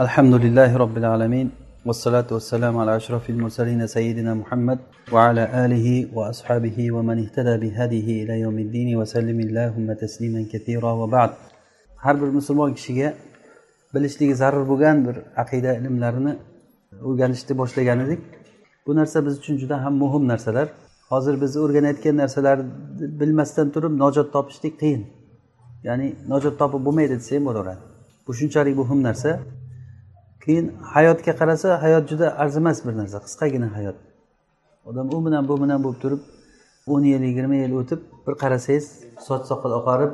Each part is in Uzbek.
الحمد لله رب العالمين والصلاة والسلام على أشرف المرسلين سيدنا محمد وعلى آله وأصحابه ومن اهتدى بهديه إلى يوم الدين وسلم اللهم تسليما كثيرا وبعد har bir musulmon kishiga bilishligi zarur bo'lgan bir aqida ilmlarini o'rganishni boshlagan edik bu narsa biz uchun juda ham muhim narsalar hozir biz o'rganayotgan narsalarni bilmasdan turib najot topishlik qiyin ya'ni najot topib bo'lmaydi desa ham bo'laveradi bu shunchalik muhim narsa Keyin hayotga qarasa hayot juda arzimas bir narsa qisqagina hayot. Odam u bilan bu bilan bo'lib turib o'n yil yigirma yil o'tib bir qarasangiz soch soqol oqarib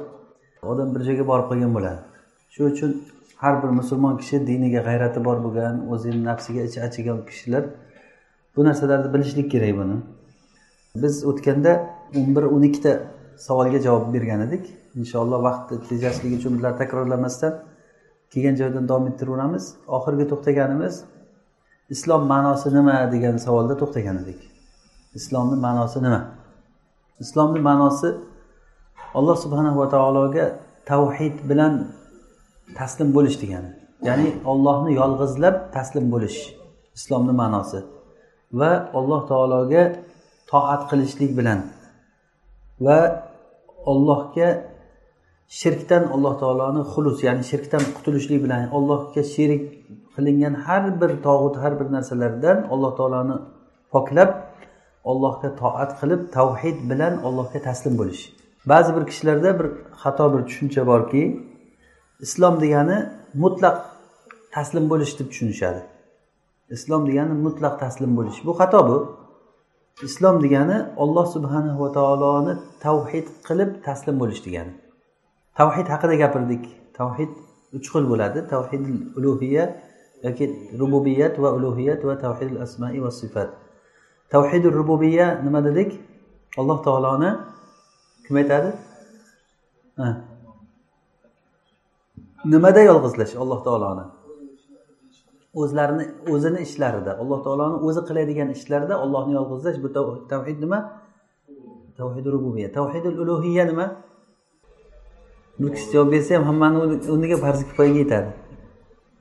odam bir joyga borib qolgan bo'ladi. Shuning uchun har bir musulmon kishi diniga g'ayrati bor bo'lgan o'zini nafsiga ichi achigan kishilar bu narsalarni bilishlik kerak buni. Biz o'tganda o'n bir o'n ikkita savolga javob bergan edik. Inshaalloh vaqtni tejashligi uchun bular takrorlamasdan kelgan joydan davom ettiraveramiz oxirgi to'xtaganimiz islom ma'nosi nima degan savolda to'xtagan edik. Islomni ma'nosi nima? Islomni ma'nosi alloh subhanahu va taologa tavhid bilan taslim bo'lish degani. Ya'ni ollohni yolg'izlab taslim bo'lish islomni ma'nosi va alloh taologa toat qilishlik bilan va ollohga shirkdan alloh taoloni xulus ya'ni shirkdan qutulishlik bilan allohga sherik qilingan har bir tog'ut har bir narsalardan alloh taoloni poklab allohga toat qilib tavhid bilan allohga taslim bo'lish. Ba'zi bir kishilarda bir xato bir tushuncha borki islom degani mutlaq taslim bo'lish deb tushunishadi. Islom degani mutlaq taslim bo'lish. Bu xato bu. Islom degani olloh subhanahu va taoloni tavhid qilib taslim bo'lish degani. Tavhid haqida gapirdik. Tavhid uch xil bo'ladi. Tavhid ulug'iya yoki rububiyat va ulug'iyat va tavhid asmai va sifat. Tavhid rububiya nima dedik? Alloh taoloni kim aytadi? Nimada yolg'izlash alloh taoloni? O'zlarini o'zini ishlarida. Alloh taoloni o'zi qiladigan ishlarida ollohni yolg'izlash bu tavhid nima? Tavhid rububiya tavhidul ulug'iya nima? Kishi javob bersa ham hammani o'rniga farzi kifoyaga yetadi.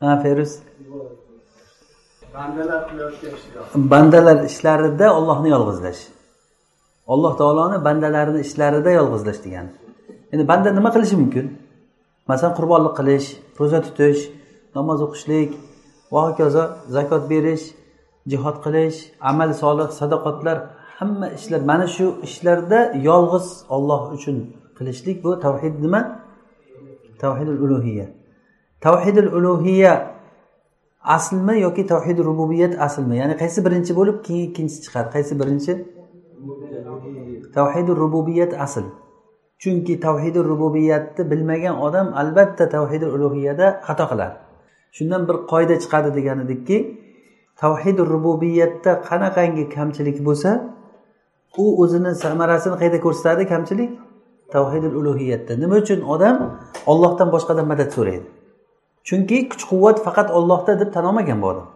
Ha feruz? Bandalar ishlarida ollohni yolg'izlash. Alloh taoloni bandalarini ishlarida yolg'izlash degani. Endi banda nima qilishi mumkin? Masalan qurbonlik qilish ro'za tutish namoz o'qishlik va hokazo zakot berish jihod qilish amal solih sadoqatlar hamma ishlar. Mana shu ishlarda yolg'iz olloh uchun qilishlik bu tavhid nima tavhidul ulug'iya tavhidul ulug'iya aslmi yoki tavhid rububiyat aslmi? Ya'ni qaysi birinchi bo'lib keyin ikkinchisi chiqadi? Qaysi birinchi? Tavhidi rububiyat asl. Chunki tavhidi rububiyatni bilmagan odam albatta tavhidi ulug'iyada xato qiladi. Shundan bir qoida chiqadi degan edikki tavhidi rububiyatda qanaqangi kamchilik bo'lsa u o'zini samarasini qayerda ko'rsatadi kamchilik tavhidul ulug'iyatda nima uchun? Odam ollohdan boshqadan madad so'raydi. Chunki kuch quvvat faqat ollohda deb tan olmagan bu odam.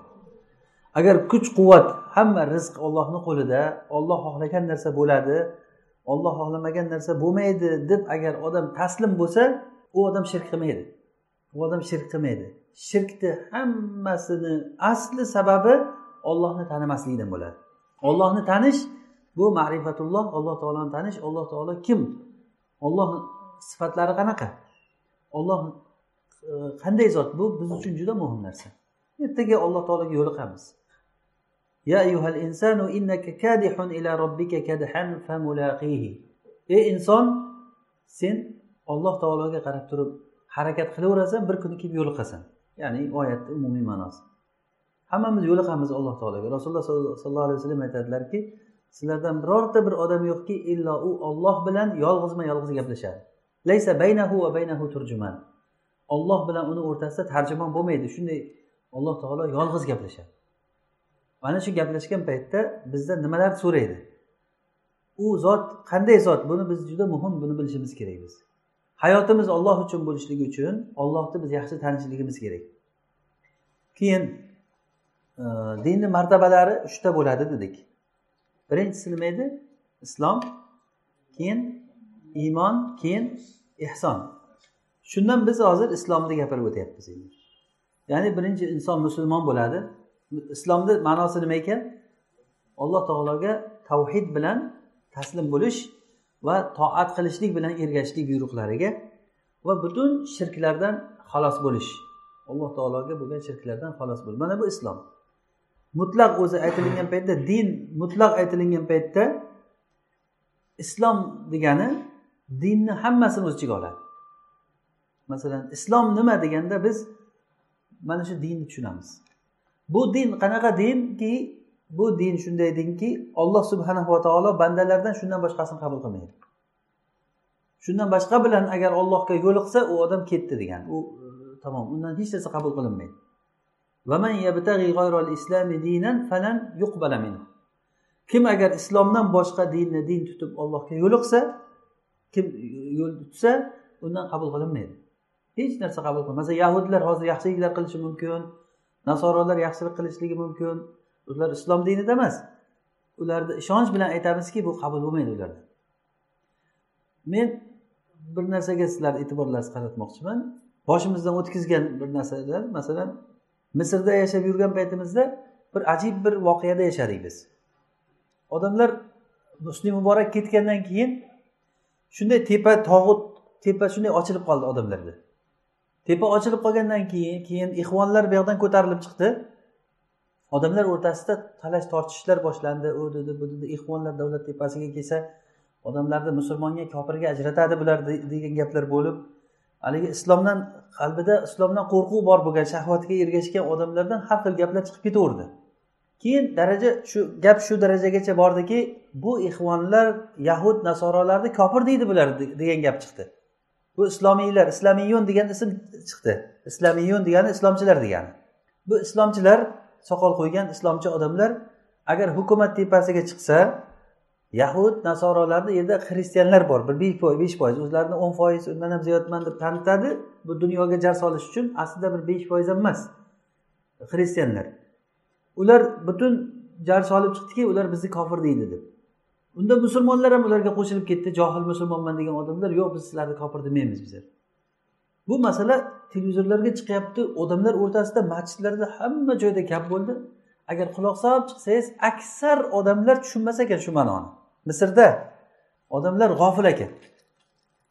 Agar kuch quvvat hamma rizq ollohni qo'lida olloh xohlagan narsa bo'ladi olloh xohlamagan narsa bo'lmaydi deb agar odam taslim bo'lsa u odam shirk qilmaydi. U odam shirk qilmaydi. Shirkni hammasini asli sababi ollohni tanimaslikdan bo'ladi. Ollohni tanish bu ma'rifatulloh alloh taoloni tanish alloh taolo kim? Olloh sifatlari qanaqa? olloh e, qanday zot bu? Biz uchun juda muhim narsa. Ertaga alloh taologa yo'liqamiz. Ya ayyuhal insanu innaka kadihun ila robbika kadhan ey inson sen olloh taologa qarab turib harakat qilaverasan bir kuni kelib yo'liqasan. Ya'ni oyatni umumiy ma'nosi. Hammamiz yo'liqamiz alloh taologa. Rasululloh sollallohu alayhi vasallam aytadilarki sizlardan birorta bir odam yo'qki illo u olloh bilan yolg'izma yolg'iz gaplashadi. Laysa baynahu va baynahu turjuman olloh bilan uni o'rtasida tarjimon bo'lmaydi shunday alloh taolo yolg'iz gaplashadi mana shu gaplashgan paytda bizdan nimalar so'raydi u zot qanday zot buni biz juda muhim buni bilishimiz kerak biz hayotimiz olloh uchun bo'lishligi uchun ollohni biz yaxshi tanishligimiz kerak keyin dinni martabalari uchta bo'ladi dedik birinchisi nima edi islom keyin iymon keyin ehson. Shundan biz hozir islomni gapirib o'tyapmiz endi. Ya'ni birinchi inson musulmon bo'ladi. Islomni ma'nosi nima ekan? Alloh taologa tavhid bilan taslim bo'lish va toat qilishlik bilan ergashishlik buyruqlariga va butun shirklardan xalos bo'lish. Alloh taologa bo'lgan shirklardan xalos bo'lish. Mana bu islom. Mutlaq o'zi aytilingan paytda din mutlaq aytilingan paytda islom degani dinni hammasini o'z ichiga oladi. Masalan islom nima deganda biz mana shu dinni tushunamiz. Bu din qanaqa dinki bu din shunday dinki olloh subhanahu va taolo bandalardan shundan boshqasini qabul qilmaydi. Shundan boshqa bilan agar ollohga yo'liqsa u odam ketdi degan u e, tamom undan hech narsa qabul qilinmaydi. Kim agar islomdan boshqa dinni din tutib ollohga yo'liqsa kim yo'l tutsa undan qabul qilinmaydi. Hech narsa qabul qilmaydi masalan yahudlar hozir yaxshiliklar qilishi mumkin nasorolar yaxshilik qilishligi mumkin. Ular islom dinida emas. Ularni ishonch bilan aytamizki bu qabul bo'lmaydi ularda. Men bir narsaga sizlarni e'tiborlaringizni qaratmoqchiman. Boshimizdan o'tkazgan bir narsalar masalan misrda yashab yurgan paytimizda bir ajib bir voqeada yashadik biz. Odamlar husni muborak ketgandan keyin shunday tepa tog'ut tepa shunday ochilib qoldi odamlarda. Tepa ochilib qolgandan keyin keyin ixvonlar bu yoqdan ko'tarilib chiqdi. Odamlar o'rtasida talash tortishishlar boshlandi. U dedi bu dedi ixvonlar davlat tepasiga kelsa odamlarni musulmonga kofirga ajratadi bular degan gaplar bo'lib haligi islomdan qalbida islomdan qo'rquv bor bo'lgan shahvatga ergashgan odamlardan har xil gaplar chiqib ketaverdi. Keyin daraja shu gap shu darajagacha bordiki bu ixvonlar yahud nasorolarni kofir deydi bular degan gap chiqdi. Bu islomiylar islamiyun degan ism chiqdi. Islamiyun degani islomchilar degani. Bu islomchilar soqol qo'ygan islomchi odamlar agar hukumat tepasiga chiqsa yahud nasorolarni yerda xristianlar bor. Bir besh foiz besh foiz o'zlarini o'n foiz undan ham ziyodman deb tanitadi. Bu dunyoga jar solish uchun aslida bir besh foiz ham emas. Xristianlar. Ular butun jar solib chiqdiki ular bizni kofir deydi deb. Unda musulmonlar ham ularga qo'shilib ketdi johil musulmonman degan odamlar yo'q biz sizlarni kofir demaymiz bizlar. Bu masala televizorlarga chiqyapti odamlar o'rtasida masjidlarda hamma joyda gap bo'ldi. Agar quloq solib chiqsangiz aksar odamlar tushunmas ekan shu ma'noni. Misrda odamlar g'ofil ekan.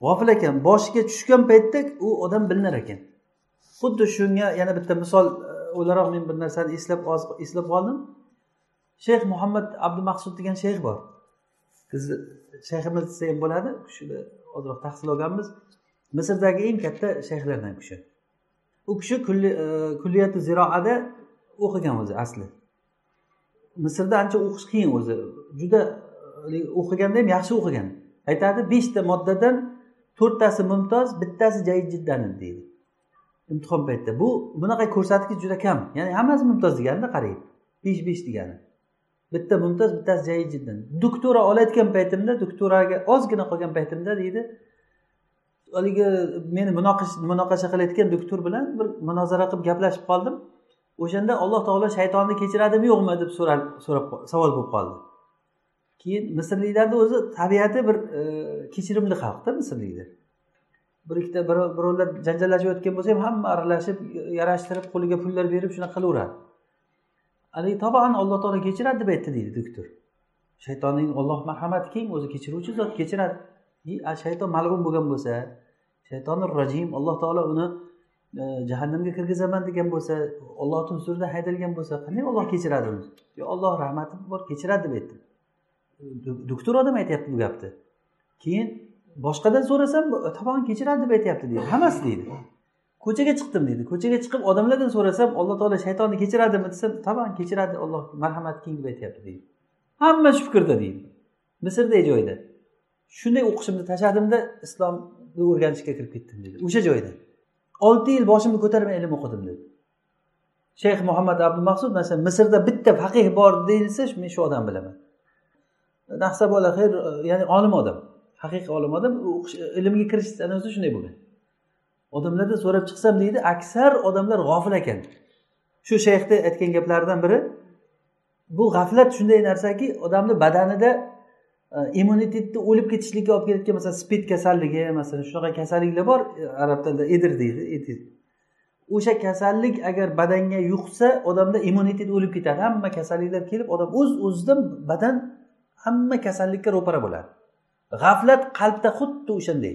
G'ofil ekan boshiga tushgan paytda u odam bilinar ekan. Xuddi shunga yana bitta misol o'laroq men bir narsani eslab eslab qoldim shayx muhammad abdumaqsud degan shayx bor. Bizni shayximiz desa ham bo'ladi. U ozroq tahsil olganmiz. Misrdagi eng katta shayxlardan kishi. U kishi e, kulliyati ziroada o'qigan o'zi asli. Misrda ancha o'qish qiyin o'zi. Juda e, o'qiganda ham yaxshi o'qigan. Aytadi beshta moddadan to'rttasi mumtoz bittasi jayid jiddan deydi. Imtihon paytida bu bunaqa ko'rsatkich juda kam. Ya'ni hammasi mumtoz deganida qarang besh besh degani. Bitta mumtoz bittasi jayid doktora olayotgan paytimda doktoraga ozgina qolgan paytimda deydi haligi meni munoqasha qilayotgan doktor bilan bir munozara qilib gaplashib qoldim. O'shanda alloh taolo shaytonni kechiradimi yo'qmi deb so'rab so'rab savol bo'lib qoldi. Keyin misrliklarni o'zi tabiati bir e, kechirimli xalqda misrliklar. Bir ikkita birovlar janjallashayotgan bo'lsa ham hamma aralashib yarashtirib qo'liga pullar berib shunaqa qilaveradi. Haligi tobaan alloh taolo kechiradi deb aytdi deydi doktor. Shaytonning olloh marhamati keng o'zi kechiruvchi zot kechiradi. Shayton mal'un bo'lgan bo'lsa shaytoni rajim alloh taolo uni e, jahannamga kirgizaman degan bo'lsa ollohni huzuridan haydalgan bo'lsa qanday olloh kechiradi uni? Yo olloh rahmati bor kechiradi deb aytdi. Doktor odam aytyapti bu gapni. Keyin boshqadan so'rasam tobon kechiradi deb aytyapti deydi. Hammasi deydi. Ko'chaga chiqdim deydi. Ko'chaga chiqib odamlardan so'rasam alloh taolo shaytonni kechiradimi desam tobon kechiradi alloh marhamati keng deb aytyapti deydi. Hamma shu fikrda deydi. Misrdagi joyda shunday o'qishimni tashladimda islomni o'rganishga kirib ketdim deydi. O'sha joyda. Olti yil boshimni ko'tarmay ilm o'qidim dedi shayx muhammad abdumaqsud masalan misrda bitta faqih bor deyilsa men shu odamni bilaman. Bola xayr ya'ni olim odam. Haqiqiy olim odam ilmga kirish sanasi shunday bo'lgan. Odamlardan so'rab chiqsam deydi aksar odamlar g'ofil ekan. Shu shayxni aytgan gaplaridan biri bu g'aflat shunday narsaki odamni badanida e, immunitetni o'lib ketishlikka olib kelayotgan masalan spid kasalligi masalan shunaqa kasalliklar bor e, arab tilida edir deydi o'sha kasallik agar badanga yuqsa odamda immunitet o'lib ketadi. Hamma kasalliklar kelib odam o'z o'zidan badan hamma kasallikka ro'para bo'ladi. G'aflat qalbda xuddi o'shanday.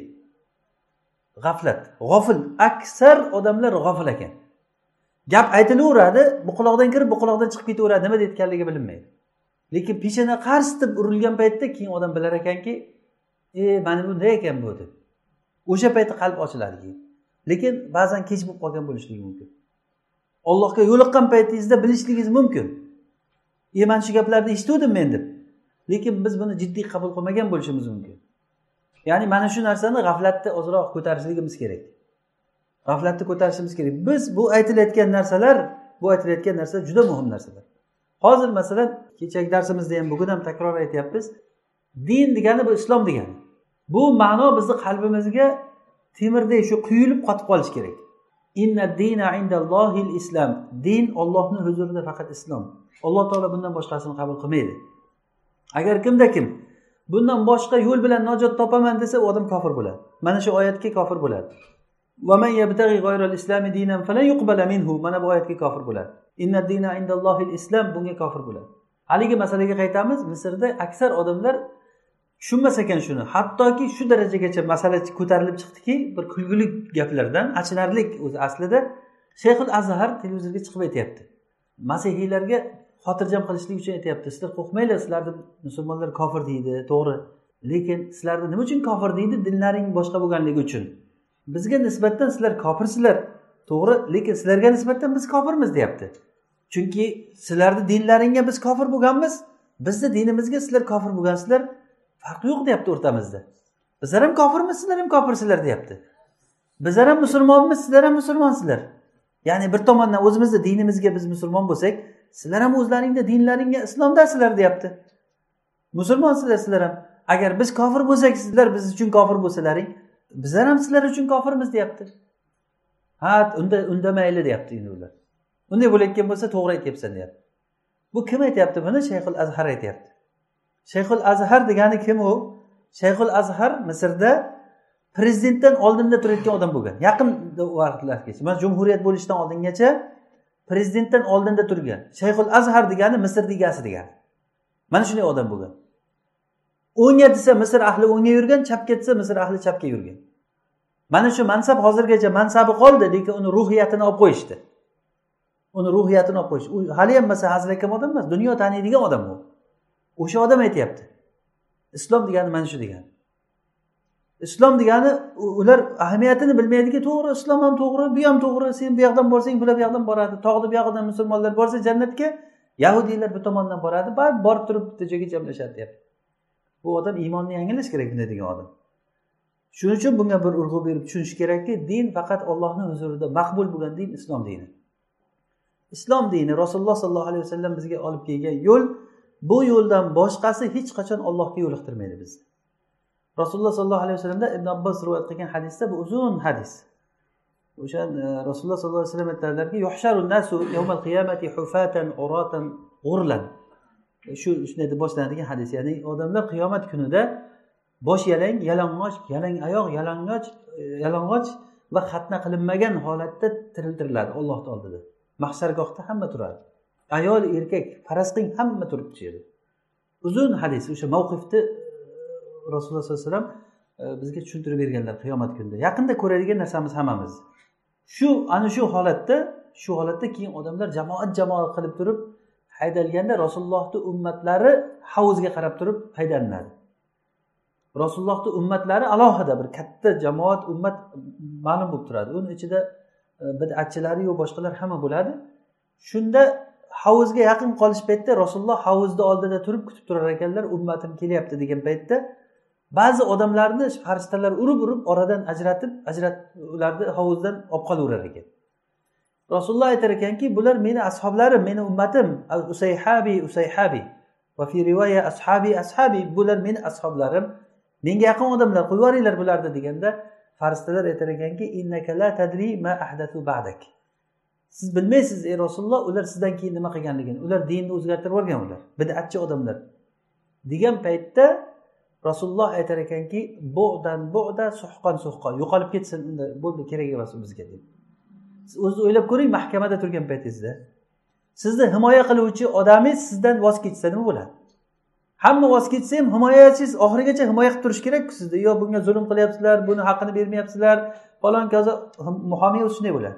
G'aflat g'ofil aksar odamlar g'ofil ekan. Gap aytilaveradi bu quloqdan kirib bu quloqdan chiqib ketaveradi nima deyotganligi bilinmaydi. Lekin peshana qars deb urilgan paytda keyin odam bilar ekanki e mana bunday ekan bu deb. O'sha paytda qalb ochiladi keyin. Lekin ba'zan kech bo'lib qolgan bo'lishligi mumkin. Ollohga yo'liqqan paytingizda bilishligingiz mumkin. E mana shu gaplarni eshituvdim men deb. Lekin biz buni jiddiy qabul qilmagan bo'lishimiz mumkin. Ya'ni mana shu narsani g'aflatni ozroq ko'tarishligimiz kerak. G'aflatni ko'tarishimiz kerak. Biz bu aytilayotgan narsalar bu aytilayotgan narsa juda muhim narsalar. Hozir masalan kechagi darsimizda ham bugun ham takror aytyapmiz din degani bu islom degani. Bu ma'no bizni qalbimizga temirdek shu quyilib qotib qolishi kerak. Inna dina indallohil islom din ollohni huzurida faqat islom. Alloh taolo bundan boshqasini qabul qilmaydi. Agar kimda kim bundan boshqa yo'l bilan najot topaman desa u odam kofir bo'ladi. Mana shu oyatga kofir bo'ladi. Mana bu oyatga kofir bo'ladi. Inna islom bunga kofir bo'ladi. Haligi masalaga qaytamiz. Misrda aksar odamlar tushunmas ekan shuni. Hattoki shu darajagacha masala ko'tarilib chiqdiki bir kulgili gaplardan achinarli o'zi aslida shayxul azhar televizorga chiqib aytyapti. Masihiylarga xotirjam qilishlik uchun aytyapti. Sizlar qo'rqmanglar sizlarni musulmonlar kofir deydi to'g'ri. Lekin sizlarni nima uchun kofir deydi? Dinlaring boshqa bo'lganligi uchun. Bizga nisbatan sizlar kofirsizlar to'g'ri. Lekin sizlarga nisbatan biz kofirmiz deyapti. Chunki sizlarni dinlaringga biz kofir bo'lganmiz bizni dinimizga sizlar kofir bo'lgansizlar farqi yo'q deyapti o'rtamizda. Bizlar ham kofirmiz sizlar ham kofirsizlar deyapti. Bizlar ham musulmonmiz sizlar ham musulmonsizlar. Ya'ni bir tomondan o'zimizni dinimizga biz musulmon bo'lsak sizlar ham o'zlaringni dinlaringga islomdasizlar deyapti. Musulmonsizlar sizlar ham. Agar biz kofir bo'lsak sizlar biz uchun kofir bo'lsalaring bizlar ham sizlar uchun kofirmiz deyapti. Ha unda unda mayli deyapti endi ular. Unday bo'layotgan bo'lsa to'g'ri aytyapsan deyapti. Bu kim aytyapti buni? Shayxul azhar aytyapti. Shayxul azhar degani kim u? Shayxul azhar misrda prezidentdan oldinda turayotgan odam bo'lgan. Yaqin vaqtlargacha mana jumhuriyat bo'lishidan oldingacha prezidentdan oldinda turgan. Shayxul azhar degani misr egasi degani. Mana shunday odam bo'lgan. O'ngga desa misr ahli o'ngga yurgan chapga desa misr ahli chapga yurgan. Mana shu mansab hozirgacha mansabi qoldi lekin uni ruhiyatini olib qo'yishdi. Uni ruhiyatini olib qo'yishdi. U haliyam masalan hazilakam odam emas dunyo taniydigan odam u o'sha odam aytyapti. Islom degani mana shu degani. Islom degani ular ahamiyatini bilmaydiki to'g'ri islom ham to'g'ri bu ham to'g'ri sen bu yoqdan borsang bular bu yoqdan boradi. Tog'ni bu yog'idan musulmonlar borsa jannatga yahudiylar bu tomondan boradi. Borib turib bitta joyga jamlashadi deyapti bu odam iymonni yangilash kerak bunday degan odam. Shuning uchun bunga bir urg'u berib tushunish kerakki din faqat ollohni huzurida maqbul bo'lgan din islom dini. Islom dini rasululloh sollallohu alayhi vasallam bizga olib kelgan yo'l bu yo'ldan boshqasi hech qachon ollohga yo'liqtirmaydi bizni rasululloh sollallohu alayhi vasallamda ibn abbos rivoyat qilgan hadisda bu uzun hadis. O'sha e, rasululloh sollallohu alayhi vasallam aytadilarki nasu yawmal qiyamati hufatan uratan g'urlan e, shu shunday deb boshlanadigan hadis. Ya'ni odamlar qiyomat kunida bosh yalang yalang'och yalang oyoq yalang'och e, yalang'och va xatna qilinmagan holatda tiriltiriladi ollohni oldida. Mahsargohda hamma turadi. Ayol erkak faraz qiling hamma turibdi shu yerda. Uzun hadis o'sha mavqifni rasululloh sollallohu alayhi vasallam e, bizga tushuntirib berganlar qiyomat kunida. Yaqinda ko'radigan narsamiz hammamiz. Shu ana shu holatda shu holatda keyin odamlar jamoat jamoat qilib turib haydalganda rasulullohni ummatlari havuzga qarab turib haydalinadi. Rasulullohni ummatlari alohida bir katta jamoat ummat ma'lum bo'lib turadi. Uni ichida e, bidatchilariyu boshqalar hamma bo'ladi. Shunda havuzga yaqin qolish paytda rasululloh havuzni oldida turib kutib turar ekanlar ummatim kelyapti degan paytda ba'zi odamlarni farishtalar urib urib oradan ajratib ajrat ularni hovuzdan olib qolaverar ekan. Rasululloh aytar ekanki bular meni ashoblarim meni ummatim usayhabi usayhabi va fi rivoya ashabi ashabi bular meni ashoblarim menga yaqin odamlar qo'yib yuboringlar bularni deganda farishtalar aytar ekanki tadri ma ahdathu ba'dak. Siz bilmaysiz ey rasululloh ular sizdan keyin nima qilganligini ular dinni o'zgartirib yuborgan ular bidatchi odamlar degan paytda rasululloh aytar ekanki bu'dan bu'da suhqon suhqon yo'qolib ketsin unda bo'ldi kerak emas u bizga deb. O'zingiz o'ylab ko'ring mahkamada turgan paytingizda. Sizni himoya qiluvchi odamingiz sizdan voz kechsa nima bo'ladi? Hamma voz kechsa ham himoyachingiz oxirigacha himoya qilib turishi kerakku sizni yo bunga zulm qilyapsizlar buni haqqini bermayapsizlar falon kaza muhomiy o'zi shunday bo'ladi.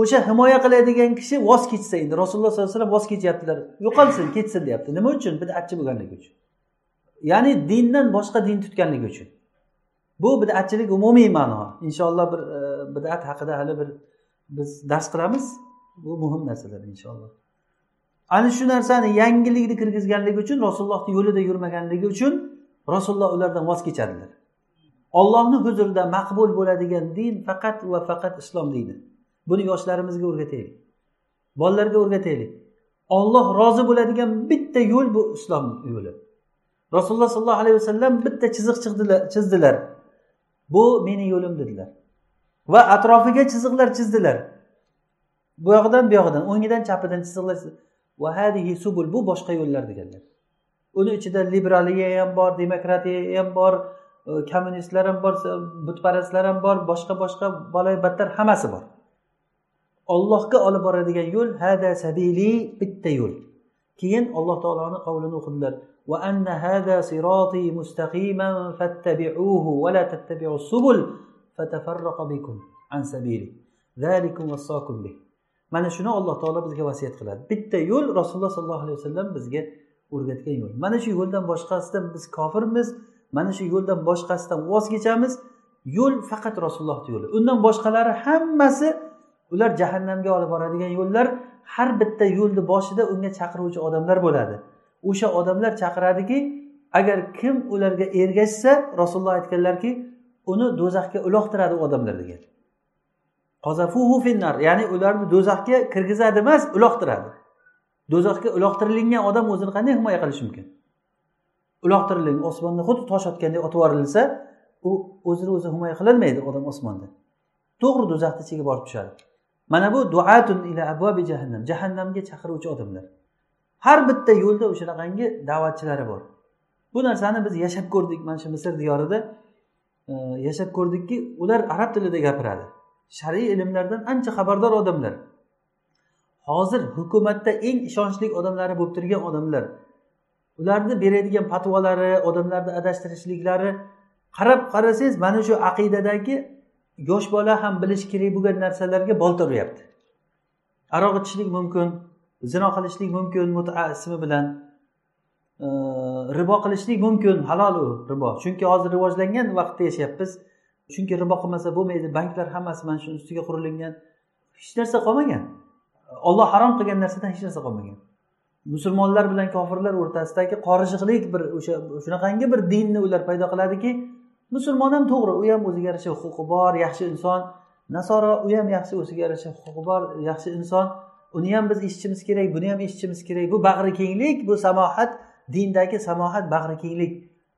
O'sha himoya qiladigan kishi voz kechsa endi rasululloh sollallohu alayhi vasallam voz kechyaptilar yo'qolsin ketsin deyapti. Nima uchun? Bidatchi bo'lganligi uchun. Ya'ni dindan boshqa din tutganligi uchun. Bu bidatchilik umumiy ma'no. Inshaalloh bir e, bidat haqida hali bir biz dars qilamiz. Bu muhim narsalar inshaalloh. Ana shu narsani yangilikni kirgizganligi uchun rasulullohni yo'lida yurmaganligi uchun rasululloh ulardan voz kechadilar. Ollohni huzurida maqbul bo'ladigan din faqat va faqat islom dini buni yoshlarimizga o'rgataylik. Bolalarga o'rgataylik. Olloh rozi bo'ladigan bitta yo'l bu islom yo'li. Rasululloh sollallohu alayhi vasallam bitta chiziq chizdilar. Bu meni yo'lim dedilar. Va atrofiga chiziqlar chizdilar. Bu yog'idan bu yog'idan o'ngidan chapidan chiziqlar vahadihi subul bu boshqa yo'llar deganlar. Uni ichida liberaliya ham bor demokratiya ham bor e, kommunistlar ham bor butparastlar ham bor boshqa boshqa baloy battar hammasi bor. Ollohga olib boradigan yo'l hada sabili bitta yo'l. Keyin alloh taoloni qavlini o'qidilar. Va anna hada siroti mustaqiman fattabi'uhu va la tattabiu subul fatafarraqa bikum an sabili. Zalikum wassakum bih. Mana shuni alloh taolo bizga vasiyat qiladi. Bitta yo'l rasululloh sollallohu alayhi vasallam bizga o'rgatgan yo'l. Mana shu yo'ldan boshqasidan biz kofirmiz mana shu yo'ldan boshqasidan voz kechamiz. Yo'l faqat rasulullohni yo'li. Undan boshqalari hammasi ular jahannamga olib boradigan yo'llar har bitta yo'lni boshida unga chaqiruvchi odamlar bo'ladi. O'sha odamlar chaqiradiki agar kim ularga ergashsa rasululloh aytganlarki uni do'zaxga uloqtiradi u odamlar degan. Finnar ya'ni ularni do'zaxga kirgizadi emas uloqtiradi. Do'zaxga uloqtirilgan odam o'zini qanday himoya qilishi mumkin? Uloqtirilgan osmonda xuddi tosh otgandek otib yuborilsa u o'zini o'zi himoya qilolmaydi odam osmonda. To'g'ri do'zaxni ichiga borib tushadi. Mana bu duatun ila abvabi jahannam. Jahannamga chaqiruvchi odamlar. Har bitta yo'lda o'shanaqangi da'vatchilari bor. Bu narsani biz yashab ko'rdik mana shu misr diyorida. E, yashab ko'rdikki ular arab tilida gapiradi. Shar'iy ilmlardan ancha xabardor odamlar. Hozir hukumatda eng ishonchli odamlari bo'lib turgan odamlar. Ularni beradigan patvolari odamlarni adashtirishliklari qarab qarasangiz mana shu aqidadagi yosh bola ham bilishi kerak bo'lgan narsalarga bolta uryapti aroq ichishlik mumkin zino qilishlik mumkin muta ismi bilan e, ribo qilishlik mumkin halol u ribo. Chunki hozir rivojlangan vaqtda yashayapmiz. Chunki ribo qilmasa bo'lmaydi banklar hammasi mana shuni ustiga qurilingan. Hech narsa qolmagan. Olloh harom qilgan narsadan hech narsa qolmagan. Musulmonlar bilan kofirlar o'rtasidagi qorishiqlik bir o'sha shunaqangi bir dinni ular paydo qiladiki musulmon ham to'g'ri u ham o'ziga yarasha huquqi bor yaxshi inson. Nasoro u ham yaxshi o'ziga yarasha huquqi bor yaxshi inson. Uni ham biz eshitishimiz kerak buni ham eshitishimiz kerak. Bu bag'ri kenglik bu samohat dindagi samohat bag'ri kenglik.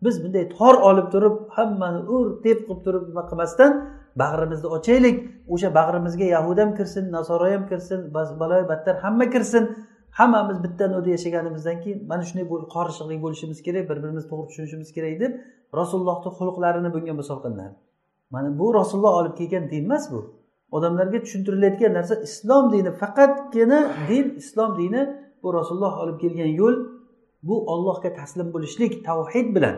Biz bunday tor olib turib hammani ur tep qilib turib nima qilmasdan bag'rimizni ochaylik. O'sha bag'rimizga yahud ham kirsin nasoro ham kirsin baloy battar hamma kirsin. Hammamiz bitta nurda yashaganimizdan keyin mana shunday qorishiqlik bo'lishimiz kerak bir birimizni to'g'ri tushunishimiz kerak deb rasulullohni xulqlarini bunga misol qilinadi mana bu rasululloh olib kelgan din emas bu. Odamlarga tushuntirilayotgan narsa islom dini faqatgina din islom dini bu rasululloh olib kelgan yo'l bu ollohga taslim bo'lishlik tavhid bilan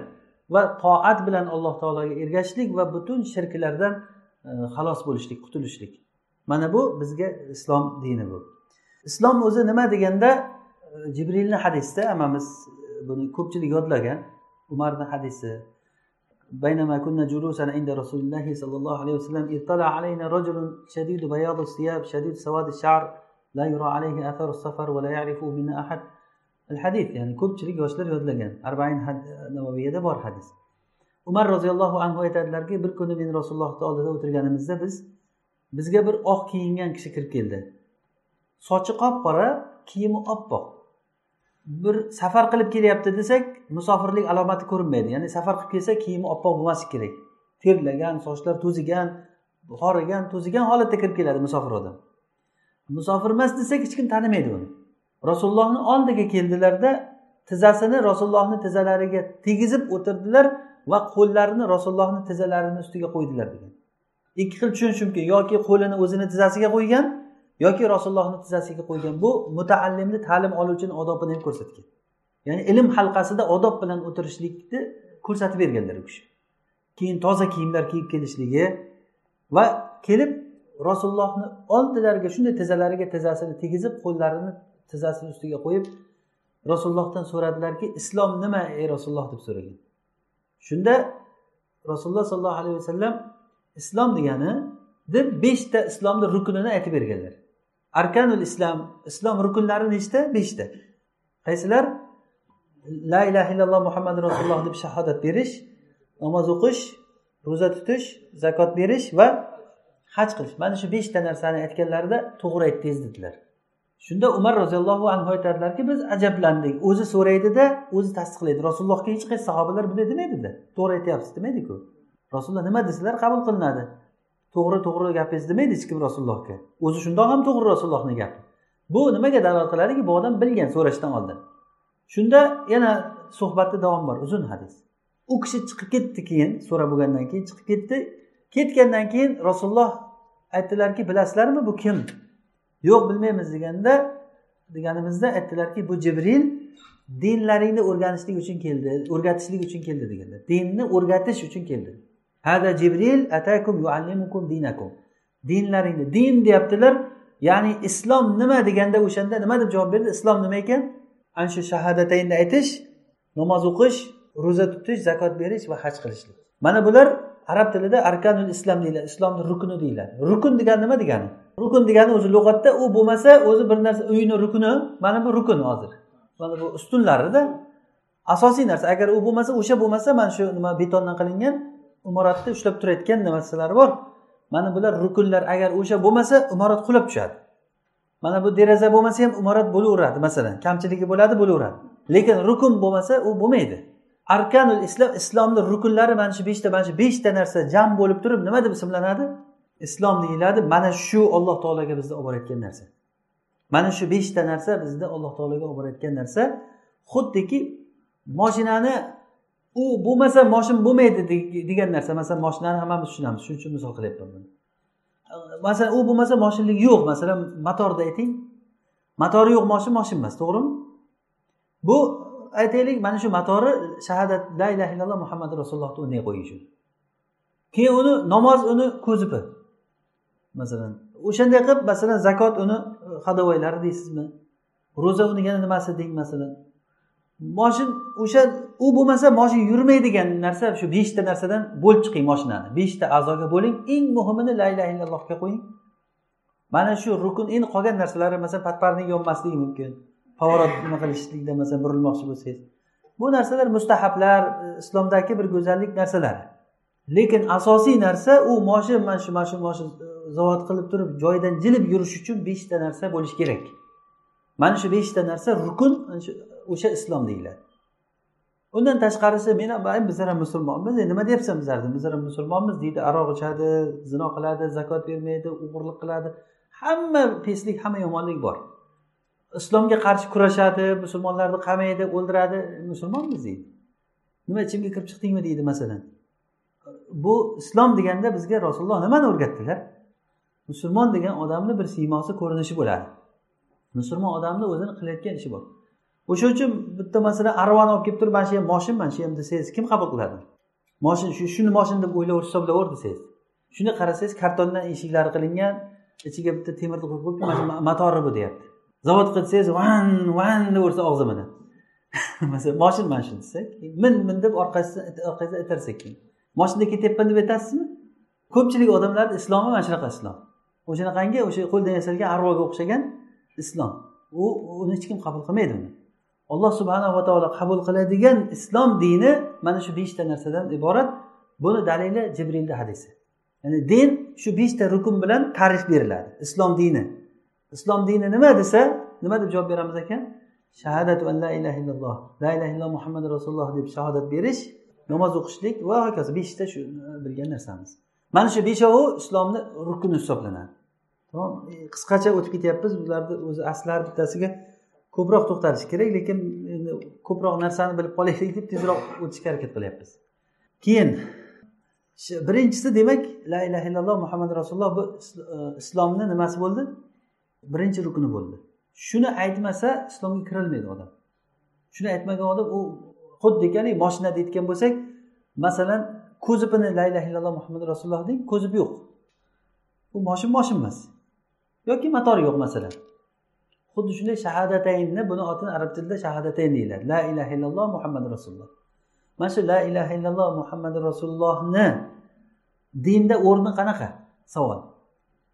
va toat bilan alloh taologa ergashishlik va butun shirklardan e, xalos bo'lishlik qutulishlik. Mana bu bizga islom dini bu. islom o'zi nima deganda e, jibrilni hadisda hammamiz e, buni ko'pchilik yodlagan umarni hadisi بينما كنا جلوسا عند رسول الله صلى الله عليه وسلم اطلع علينا رجل شديد بياض الثياب شديد سواد الشعر لا يرى عليه اثر السفر ولا يعرفه منا احد hadis ya'ni ko'pchilik yoshlar yodlagan arbain navaviyada bor hadis umar roziyallohu anhu aytadilarki bir kuni men rasulullohni oldida o'tirganimizda biz bizga bir oq kiyingan kishi kirib keldi Sochi qop qora kiyimi oppoq. Bir safar qilib kelyapti desak musofirlik alomati ko'rinmaydi. Ya'ni safar qilib kelsa kiyimi oppoq bo'lmasligi kerak. Terlagan sochlar to'zigan horigan to'zigan holatda kirib keladi musofir odam. Musofir emas desak hech kim tanimaydi uni. Rasulullohni oldiga keldilarda tizzasini rasulullohni tizzalariga tegizib o'tirdilar va qo'llarini rasulullohni tizzalarini ustiga qo'ydilar degan. Ikki xil tushunish mumkin. Yoki qo'lini o'zini tizzasiga qo'ygan yoki rasulullohni tizzasiga qo'ygan bu mutaallimni ta'lim oluvchini odobini ham ko'rsatgan. Ya'ni ilm halqasida odob bilan o'tirishlikni ko'rsatib berganlar u kishi. Keyin toza kiyimlar kiyib kelishligi va kelib rasulullohni oldilariga shunday tizzalariga tizzasini tegizib qo'llarini tizzasini ustiga qo'yib rasulullohdan so'radilarki islom nima ey rasululloh? deb so'ragan. Shunda rasululloh sollallohu alayhi vasallam islom degani deb beshta islomni rukunini aytib berganlar. Arkanul islom islom rukunlari nechta? Beshta. Qaysilar? La ilaha illalloh muhammad rasululloh deb shahodat berish namoz o'qish ro'za tutish zakot berish va haj qilish. Mana shu beshta narsani aytganlarida to'g'ri aytdingiz dedilar. Shunda umar roziyallohu anhu aytadilarki biz ajablandik. O'zi so'raydida o'zi tasdiqlaydi. Rasulullohga hech qaysi sahobalar bunday demaydida. To'g'ri aytyapsiz demaydiku. Rasululloh nima desalar qabul qilinadi. To'g'ri to'g'ri gapingiz demaydi hech kim rasulullohga? O'zi shundoq ham to'g'ri rasulullohni gapi. Bu nimaga dalolat qiladiki bu odam bilgan so'rashdan oldin. Shunda yana suhbatni davom bor. Uzun hadis. U kishi chiqib ketdi keyin so'rab bo'lgandan keyin chiqib ketdi. Ketgandan keyin rasululloh aytdilarki bilasizlarmi bu kim? Yo'q bilmaymiz deganda deganimizda aytdilarki bu jibril dinlaringni o'rganishlik uchun keldi o'rgatishlik uchun keldi deganlar dinni o'rgatish uchun keldi. Hada jibril atakum yuallimukum dinakum. Dinlaringni din deyaptilar. Ya'ni islom nima deganda o'shanda nima deb javob berdi? Islom nima ekan? Ana shu shahadataynni aytish namoz o'qish ro'za tutish zakot berish va haj qilishlik. Mana bular arab tilida arkanul islom deyiladi islomni rukuni deyiladi. Rukun degani nima degani? Rukun degani o'zi lug'atda u bo'lmasa o'zi bir narsa uyni rukuni mana bu rukun hozir. Mana bu ustunlarida asosiy narsa agar u bo'lmasa o'sha bo'lmasa mana shu nima betondan qilingan imoratni ushlab turayotgan narsalar bor? Mana bular rukunlar. Agar o'sha bo'lmasa imorat qulab tushadi. Mana bu deraza bo'lmasa ham imorat bo'laveradi masalan. Kamchiligi bo'ladi bo'laveradi. Lekin rukun bo'lmasa u bo'lmaydi. Arkanul islom islomni rukunlari mana shu beshta mana shu beshta narsa jam bo'lib turib nima deb ismlanadi? Islom deyiladi. Mana shu olloh taologa bizni olib borayotgan narsa. Mana shu beshta narsa bizni alloh taologa olib borayotgan narsa. Xuddiki moshinani u bo'lmasa moshin bo'lmaydi degan narsa masalan moshinani hammamiz tushunamiz shuning uchun misol qilyapman buni. Masalan u bo'lmasa moshinlik yo'q masalan motorni ayting. Motori yo'q moshin moshin emas to'g'rimi? Bu aytaylik mana shu motori shahadat la ilaha illalloh muhammad rasulullohni o'rniga qo'yish keyin uni namoz uni ko'zipi. Masalan o'shanday qilib masalan zakot uni hadovaylari deysizmi? Ro'za uni yana nimasi deng masalan? Moshin o'sha u bo'lmasa moshin yurmaydigan narsa shu beshta narsadan bo'lib chiqing moshinani. Beshta a'zoga bo'ling. Eng muhimini la ilaha illallohga qo'ying. Mana shu rukun endi qolgan narsalari masalan patparnik yonmasligi mumkin. Favorot nima qilishlikda masalan burilmoqchi bo'lsangiz. Bu narsalar mustahablar islomdagi bir go'zallik narsalari. Lekin asosiy narsa u moshin mana shu mana shu moshin e, zavod qilib turib joyidan jilib yurish uchun beshta narsa bo'lishi kerak. Mana shu beshta narsa rukun o'sha islom deyiladi. Undan tashqarisi men bizlar ham musulmonmiz nima deyapsan bizlarni? Bizlar ham musulmonmiz deydi. Aroq ichadi zino qiladi zakot bermaydi o'g'irlik qiladi. Hamma peslik hamma yomonlik bor. Islomga qarshi kurashadi musulmonlarni qamaydi o'ldiradi. Musulmonmiz deydi. Nima ichimga kirib chiqdingmi deydi masalan. Bu islom deganda bizga rasululloh nimani o'rgatdilar? Musulmon degan odamni bir siymosi ko'rinishi bo'ladi. Musulmon odamni o'zini qilayotgan ishi bor. O'sha uchun bitta masalan arvani olib kelib turib mana shu ham moshin mana shu ham desangiz kim qabul qiladi? Moshin shu shuni moshin deb o'ylab hisoblaver desangiz shuni qarasangiz kartondan eshiklari qilingan ichiga bitta temirni qo'yib qo'yibdi mana shu motori bu deyapti. Zavod qilsangiz van van deyaversa og'zi bilan masalan moshin mana shu desak min min deb orqasidan orqangizdan itarsak keyin. Moshinda ketyapman deb aytasizmi? Ko'pchilik odamlarni islomi mana shunaqa islom. O'shanaqangi o'sha qo'ldan yasalgan arvoga o'xshagan islom. U uni hech kim qabul qilmaydi uni. Alloh subhanava taolo qabul qiladigan islom dini mana shu beshta narsadan iborat. Buni dalili jibrilni hadisi. Ya'ni din shu beshta rukun bilan ta'rif beriladi. Islom dini. Islom dini nima desa nima deb javob beramiz ekan? Shahadatu an la ilaha illalloh la ilaha illalloh muhammad rasululloh deb shahodat berish namoz o'qishlik va hokazo beshta shu e, bilgan narsamiz. Mana shu beshovi islomni rukuni hisoblanadi. Tamom e, qisqacha o'tib ketyapmiz bularni o'zi aslari bittasiga ko'proq to'xtalish kerak lekin endi ko'proq narsani bilib qolaylik deb tezroq o'tishga harakat qilyapmiz. Keyin birinchisi demak la ilaha illalloh muhammad rasululloh bu e, islomni nimasi bo'ldi? Birinchi rukni bo'ldi. Shuni aytmasa islomga kirilmaydi odam. Shuni aytmagan odam u xuddiki moshinada aytgan bo'lsak masalan ko'zibini la ilaha illalloh muhammad rasululloh deng ko'zibi yo'q. Bu moshin moshin emas yoki motori yo'q masalan. Xuddi shunday shahadataynni buni otini arab tilida shahadatayn deyiladi. La ilaha illalloh muhammad rasululloh. Mana shu la ilaha illalloh muhammad rasulullohni dinda o'rni qanaqa? Savol.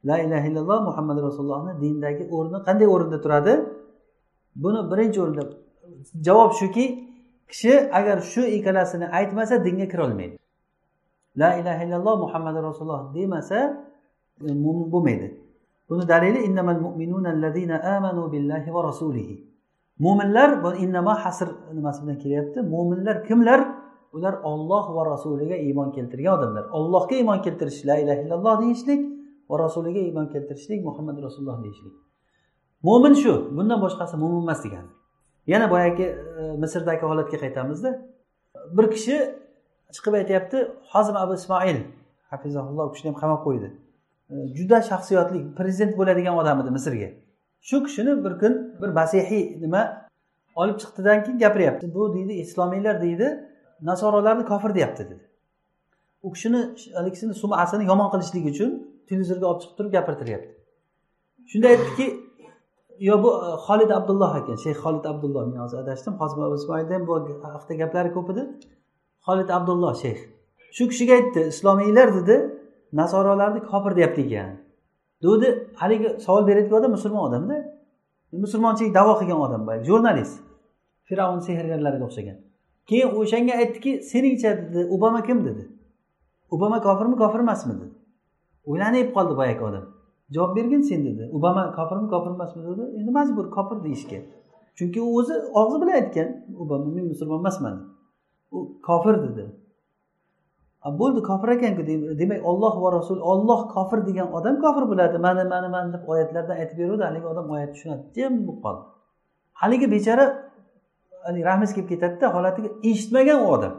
La ilaha illalloh muhammad rasulullohni dindagi o'rni qanday o'rinda turadi? Buni birinchi o'rinda javob shuki kishi agar shu ikkalasini aytmasa dinga kirolmaydi la ilaha illalloh muhammad rasululloh demasa e, mo'min bo'lmaydi. Buni dalili innamal mu'minuna allazina amanu billahi va rasulihi. Mo'minlar bu innama hasr nimasi bilan kelyapti? Mo'minlar kimlar? Ular olloh va rasuliga iymon keltirgan odamlar. Ollohga iymon keltirish la ilaha illalloh deyishlik va rasuliga iymon keltirishlik muhammad rasululloh deyishlik. Mo'min shu bundan boshqasi mo'min emas degani. Yana boyagi e, misrdagi holatga qaytamizda. Bir kishi chiqib aytyapti hozim abu ismoil hafizaulloh u kishini ham qamab qo'ydi. Juda shaxsiyatli prezident bo'ladigan odam edi misrga. Shu kishini bir kun bir masihiy nima olib chiqdidan keyin gapiryapti. Bu deydi islomiylar deydi nasorolarni kofir deyapti dedi. U kishini haligisini sumasini yomon qilishlik uchun televizorga olib chiqib turib gapirtiryapti. Shunda aytdiki yo bu e, xolid abdulloh ekan shayx xolid abdulloh men hozir adashdim hozir ismoilda ham bu haqida gaplari ko'p edi. Xolid abdulloh shayx shu kishiga aytdi islomiylar dedi nasorolarni kofir deyapti ekan. Degdi haligi savol berayotgan odam musulmon odamda. Musulmonchilik davo qilgan odam boyagi jurnalist. Fir'avn sehrgarlariga o'xshagan. Keyin o'shanga aytdiki seningcha dedi obama kim? dedi. Obama kofirmi kofir emasmi dedi. O'ylanib qoldi boyagi odam. Javob bergin sen dedi. Obama kofirmi kofir emasmi dedi. Endi majbur kofir deyishga chunki u o'zi og'zi bilan aytgan obama men musulmon emasman u kofir dedi. Bo'ldi kofir ekanku demak olloh va rasul olloh kofir degan odam kofir bo'ladi. Mana mana mana deb oyatlardan aytib beruvdi haligi odam oyatni tushunadi. Jim bo'lib qoldi. Haligi bechora haligi rahmingiz kelib ketadida holatiga eshitmagan u odam.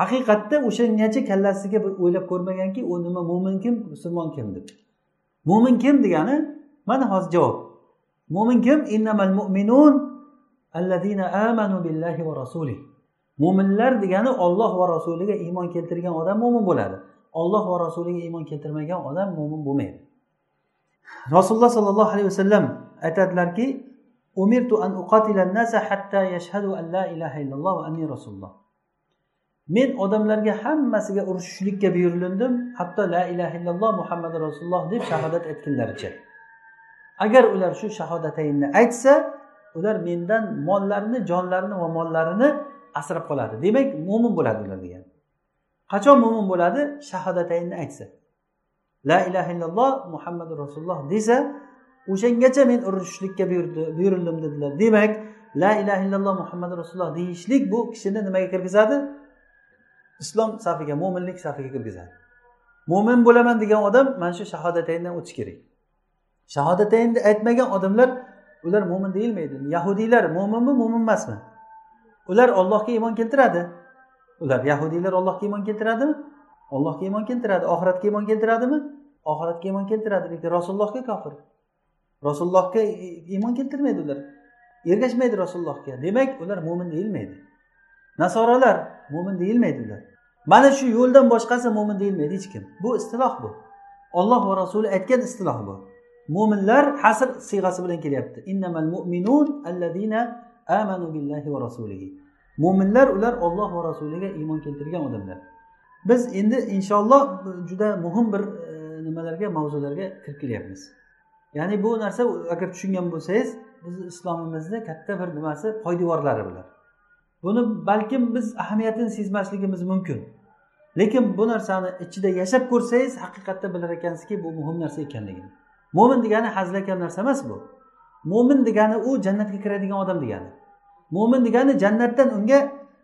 Haqiqatda o'shangacha kallasiga bir o'ylab ko'rmaganki u nima mo'min kim musulmon kim deb. Mo'min kim degani mana hozir javob. Mo'min kim? Innamal mu'minun allazina amanu billahi va rasulih mo'minlar degani olloh va rasuliga iymon keltirgan odam mo'min bo'ladi. Olloh va rasuliga iymon keltirmagan odam mo'min bo'lmaydi. Rasululloh sollallohu alayhi vasallam aytadilarki umirtu an uqatila nasa hatta yashhadu an la ilaha illalloh va anni rasululloh. Men odamlarga hammasiga urushishlikka buyurilindim hatto la ilaha illalloh muhammad rasululloh deb shahodat aytgunlaricha agar ular shu shahodataynni aytsa ular mendan mollarini jonlarini va mollarini asrab qoladi. Demak mo'min bo'ladi ular degan. Qachon mo'min bo'ladi? Shahodatayinni aytsa. La ilaha illalloh muhammadu rasululloh desa o'shangacha men urushishlikka buyurildim dedilar. Demak la ilaha illalloh muhammadu rasululloh deyishlik bu kishini nimaga kirgizadi? Islom safiga mo'minlik safiga kirgizadi. Mo'min bo'laman degan odam mana shu shahodatayindan o'tishi kerak. Shahodatayinni aytmagan odamlar ular mo'min deyilmaydi. Yahudiylar mo'minmi mo'min emasmi? Ular ollohga iymon keltiradi. Ular yahudiylar ollohga iymon keltiradimi? Ollohga iymon keltiradi. Oxiratga iymon keltiradimi? Oxiratga iymon keltiradi. Lekin rasulullohga kofir. Rasulullohga iymon keltirmaydi ular. Ergashmaydi rasulullohga. Demak ular mo'min deyilmaydi. Nasoralar mo'min deyilmaydi ular. Mana shu yo'ldan boshqasi mo'min deyilmaydi hech kim. Bu istiloh bu. Olloh va rasuli aytgan istiloh bu. Mo'minlar hasr siyg'asi bilan kelyapti. Innamal mu'minun allazina amanu billahi va rasulihi. Mo'minlar ular olloh va rasuliga iymon keltirgan odamlar. Biz endi inshaalloh juda muhim bir e, nimalarga mavzularga kirib kelyapmiz. Ya'ni bu narsa agar tushungan bo'lsangiz bizni islomimizni katta bir nimasi poydevorlari bular. Buni balkim biz ahamiyatini sezmasligimiz mumkin. Lekin bu narsani ichida yashab ko'rsangiz haqiqatda bilar ekansizki bu muhim narsa ekanligini. Mo'min degani hazilakam narsa emas bu. Mo'min degani u jannatga kiradigan odam degani. Mo'min degani jannatdan unga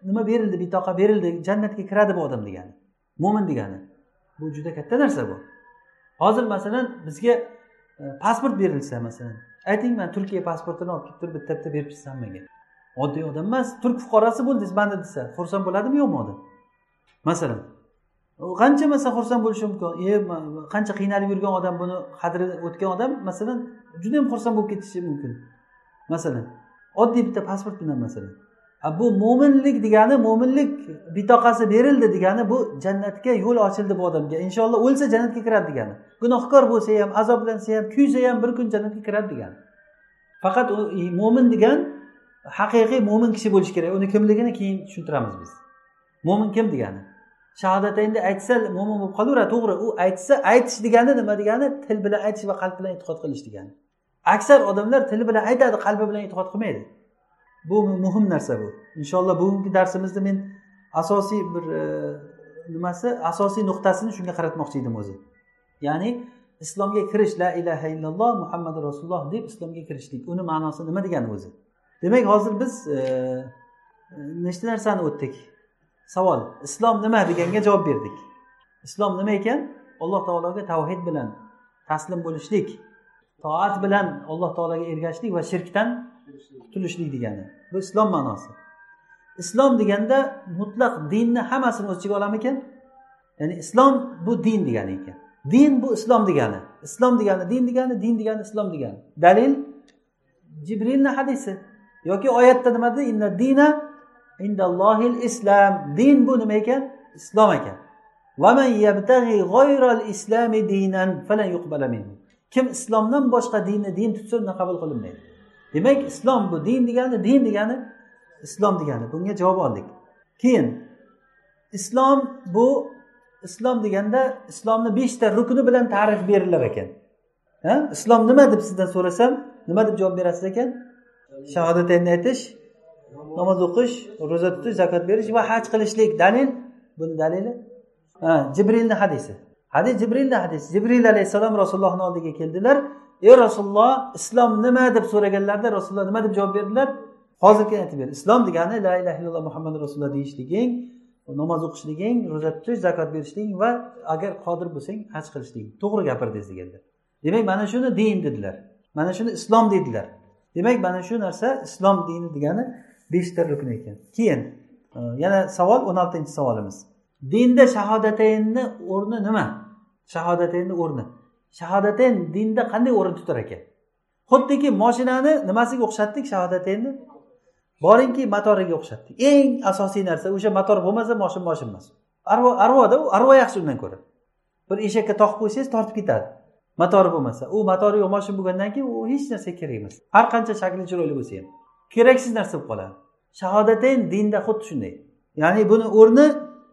nima berildi bitoqa berildi jannatga kiradi bu odam degani. Mo'min degani. Bu juda katta narsa bu. Hozir masalan bizga e, pasport berilsa masalan ayting man turkiya pasportini olib kelib turib bitta bitta berib chiqsam menga oddiy odam emas turk fuqarosi bo'ldingiz manda desa xursand bo'ladimi yo'qmi odam? Masalan qancha masalan xursand bo'lishi mumkin? E qancha qiynalib yurgan odam buni qadri o'tgan odam masalan juda yam xursand bo'lib ketishi mumkin. Masalan oddiy bitta pasport bilan masalan. Bu mo'minlik degani mo'minlik bitoqasi berildi degani bu jannatga yo'l ochildi bu odamga. Inshaalloh o'lsa jannatga kiradi degani. Gunohkor bo'lsa ham azoblansa ham kuysa ham bir kun jannatga kiradi degani. Faqat mo'min degan haqiqiy mo'min kishi bo'lishi kerak. Uni kimligini keyin tushuntiramiz biz. Mo'min kim degani? Shahodatayni aytsa mo'min bo'lib qolaveradi to'g'ri u aytsa aytish degani nima degani? Til bilan aytish va qalb bilan e'tiqod qilish degani. Aksar odamlar tili bilan aytadi qalbi bilan e'tiqod qilmaydi. Bu muhim narsa bu. Inshaalloh bugungi darsimizda men asosiy bir e, nimasi? Asosiy nuqtasini shunga qaratmoqchi edim o'zi. Ya'ni islomga kirish la ilaha illalloh muhammadu rasululloh deb islomga kirishlik. Uni ma'nosi nima degani o'zi? Demak hozir biz e, nechta narsani o'tdik? Savol islom nima deganga javob berdik. Islom nima ekan? Alloh taologa tavhid bilan taslim bo'lishlik. Toat bilan alloh taologa ergashishlik va shirkdan qutulishlik degani. Bu islom ma'nosi. Islom deganda mutlaq dinni hammasini o'z ichiga olamikan ya'ni islom bu din degani ekan. Din bu islom degani. Islom degani din degani din degani islom degani. Dalil? Jibrilni hadisi. Yoki oyatda nima dedi? Inna dina indallohil islom din bu nima ekan? Islom ekan. Kim islomdan boshqa dinni din tutsa undan qabul qilinmaydi demak islom bu din degani din degani islom degani. Bunga javob oldik. Keyin islom bu islom deganda islomni beshta rukni bilan ta'rif berilar ekan. Ha? Islom nima deb sizdan so'rasam nima deb javob berasiz ekan? Shahodatayni aytish namoz o'qish ro'za tutish zakot berish va haj qilishlik. Dalil? Buni dalili? Ha jibrilni hadisi. Hadis jibrilni hadisi jibril alayhissalom rasulullohni oldiga keldilar ey rasululloh islom nima deb so'raganlarida rasululloh nima deb javob berdilar? Hozir aytib ber. Islom degani la ilaha illalloh muhammad rasululloh deyishliging namoz o'qishliging ro'za tutish zakot berishliging va agar qodir bo'lsang haj qilishliging. To'g'ri gapirdingiz deganlar demak mana shuni din dedilar. Mana shuni islom dedilar. Demak mana shu narsa islom dini degani beshta rukn ekan. Keyin e, yana savol o'n oltinchi savolimiz. Dinda shahodataynni o'rni nima? Shahodataynni o'rni. Shahodatayn dinda qanday o'rin tutar ekan? Xuddiki moshinani nimasiga o'xshatdik shahodataynni boringki motoriga o'xshatdik. Eng asosiy narsa o'sha motor bo'lmasa moshin moshin emas. Arvo arvoda u arvo yaxshi undan ko'ra. Bir eshakka toqib qo'ysangiz tortib ketadi. Motori bo'lmasa. U motori yo'q moshin bo'lgandan keyin u hech narsaga kerak emas. Har qancha shakli chiroyli bo'lsa ham. Keraksiz narsa bo'lib qoladi. Shahodatayn dinda xuddi shunday. Ya'ni buni o'rni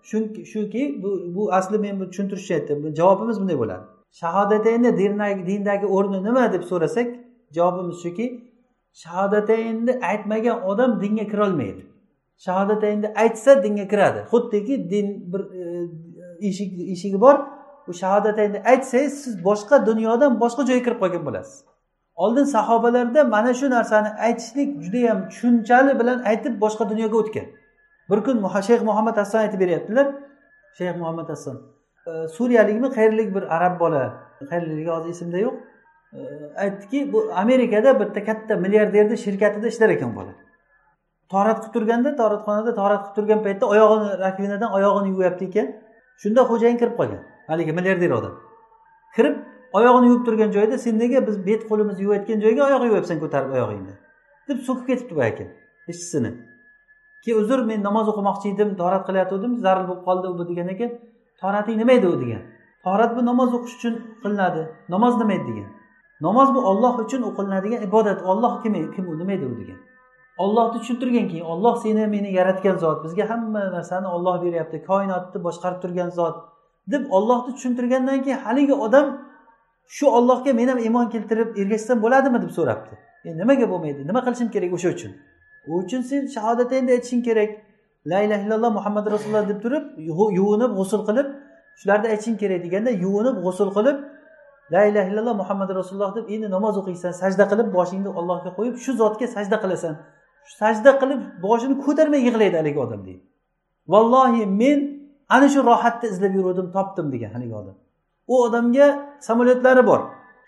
shuki bu, bu asli men bu tushuntirishni aytdim javobimiz bunday bo'ladi. Shahodatayni dindagi o'rni nima deb so'rasak javobimiz shuki shahodataynni aytmagan odam dinga kirolmaydi. Shahodataynni aytsa dinga kiradi. Xuddiki din bir e, eshik eshigi bor. U shahodataynni aytsangiz siz boshqa dunyodan boshqa joyga kirib qolgan bo'lasiz. Oldin sahobalarda mana shu narsani aytishlik judayam tushunchali bilan aytib boshqa dunyoga o'tgan. Bir kun shayx muhammad hassan aytib beryaptilar. Shayx muhammad hassan suriyalikmi? Qayerlik bir arab bola. Qayerligi hozir esimda yo'q. Aytdiki bu amerikada bitta katta milliarderni shirkatida ishlar ekan bola. Torat qilib turganda toratxonada torat qilib turgan paytda oyog'ini rakvinadan oyog'ini yuvyapti ekan. Shunda xo'jayin kirib qolgan. Haligi milliarder odam. Kirib oyog'ini yuvib turgan joyida sen nega biz bet qo'limizni yuvayotgan joyga oyoq yuvyapsan ko'tarib oyog'ingni? deb so'kib ketibdi boya ishchisini. Keyin uzr men namoz o'qimoqchi edim torat qilayotgandim zarur bo'lib qoldi bu degan keyin torating nima edi u degan? Torat bu namoz o'qish uchun qilinadi. Namoz nima edi degan? Namoz bu olloh uchun o'qilinadigan ibodat. Olloh kim kim u nima edi u degan? Ollohni tushuntirgan keyin olloh seni meni yaratgan zot bizga hamma narsani olloh beryapti koinotni boshqarib turgan zot deb ollohni tushuntirgandan keyin haligi odam shu ollohga men ham iymon keltirib ergashsam bo'ladimi deb so'rabdi. E nimaga bo'lmaydi? Nima qilishim kerak o'sha uchun? U uchun sen shahodatayni aytishing kerak. La ilaha illalloh muhammad rasululloh deb turib yuvinib g'usul qilib shularni aytishing kerak deganda yuvinib g'usul qilib la ilaha illalloh muhammad rasululloh deb endi namoz o'qiysan sajda qilib boshingni ollohga qo'yib shu zotga sajda qilasan. Sajda qilib boshini ko'tarmay yig'laydi haligi odam deydi. Vallohi men ana shu rohatni izlab yuruvdim topdim degan haligi odam. U odamga samolyotlari bor.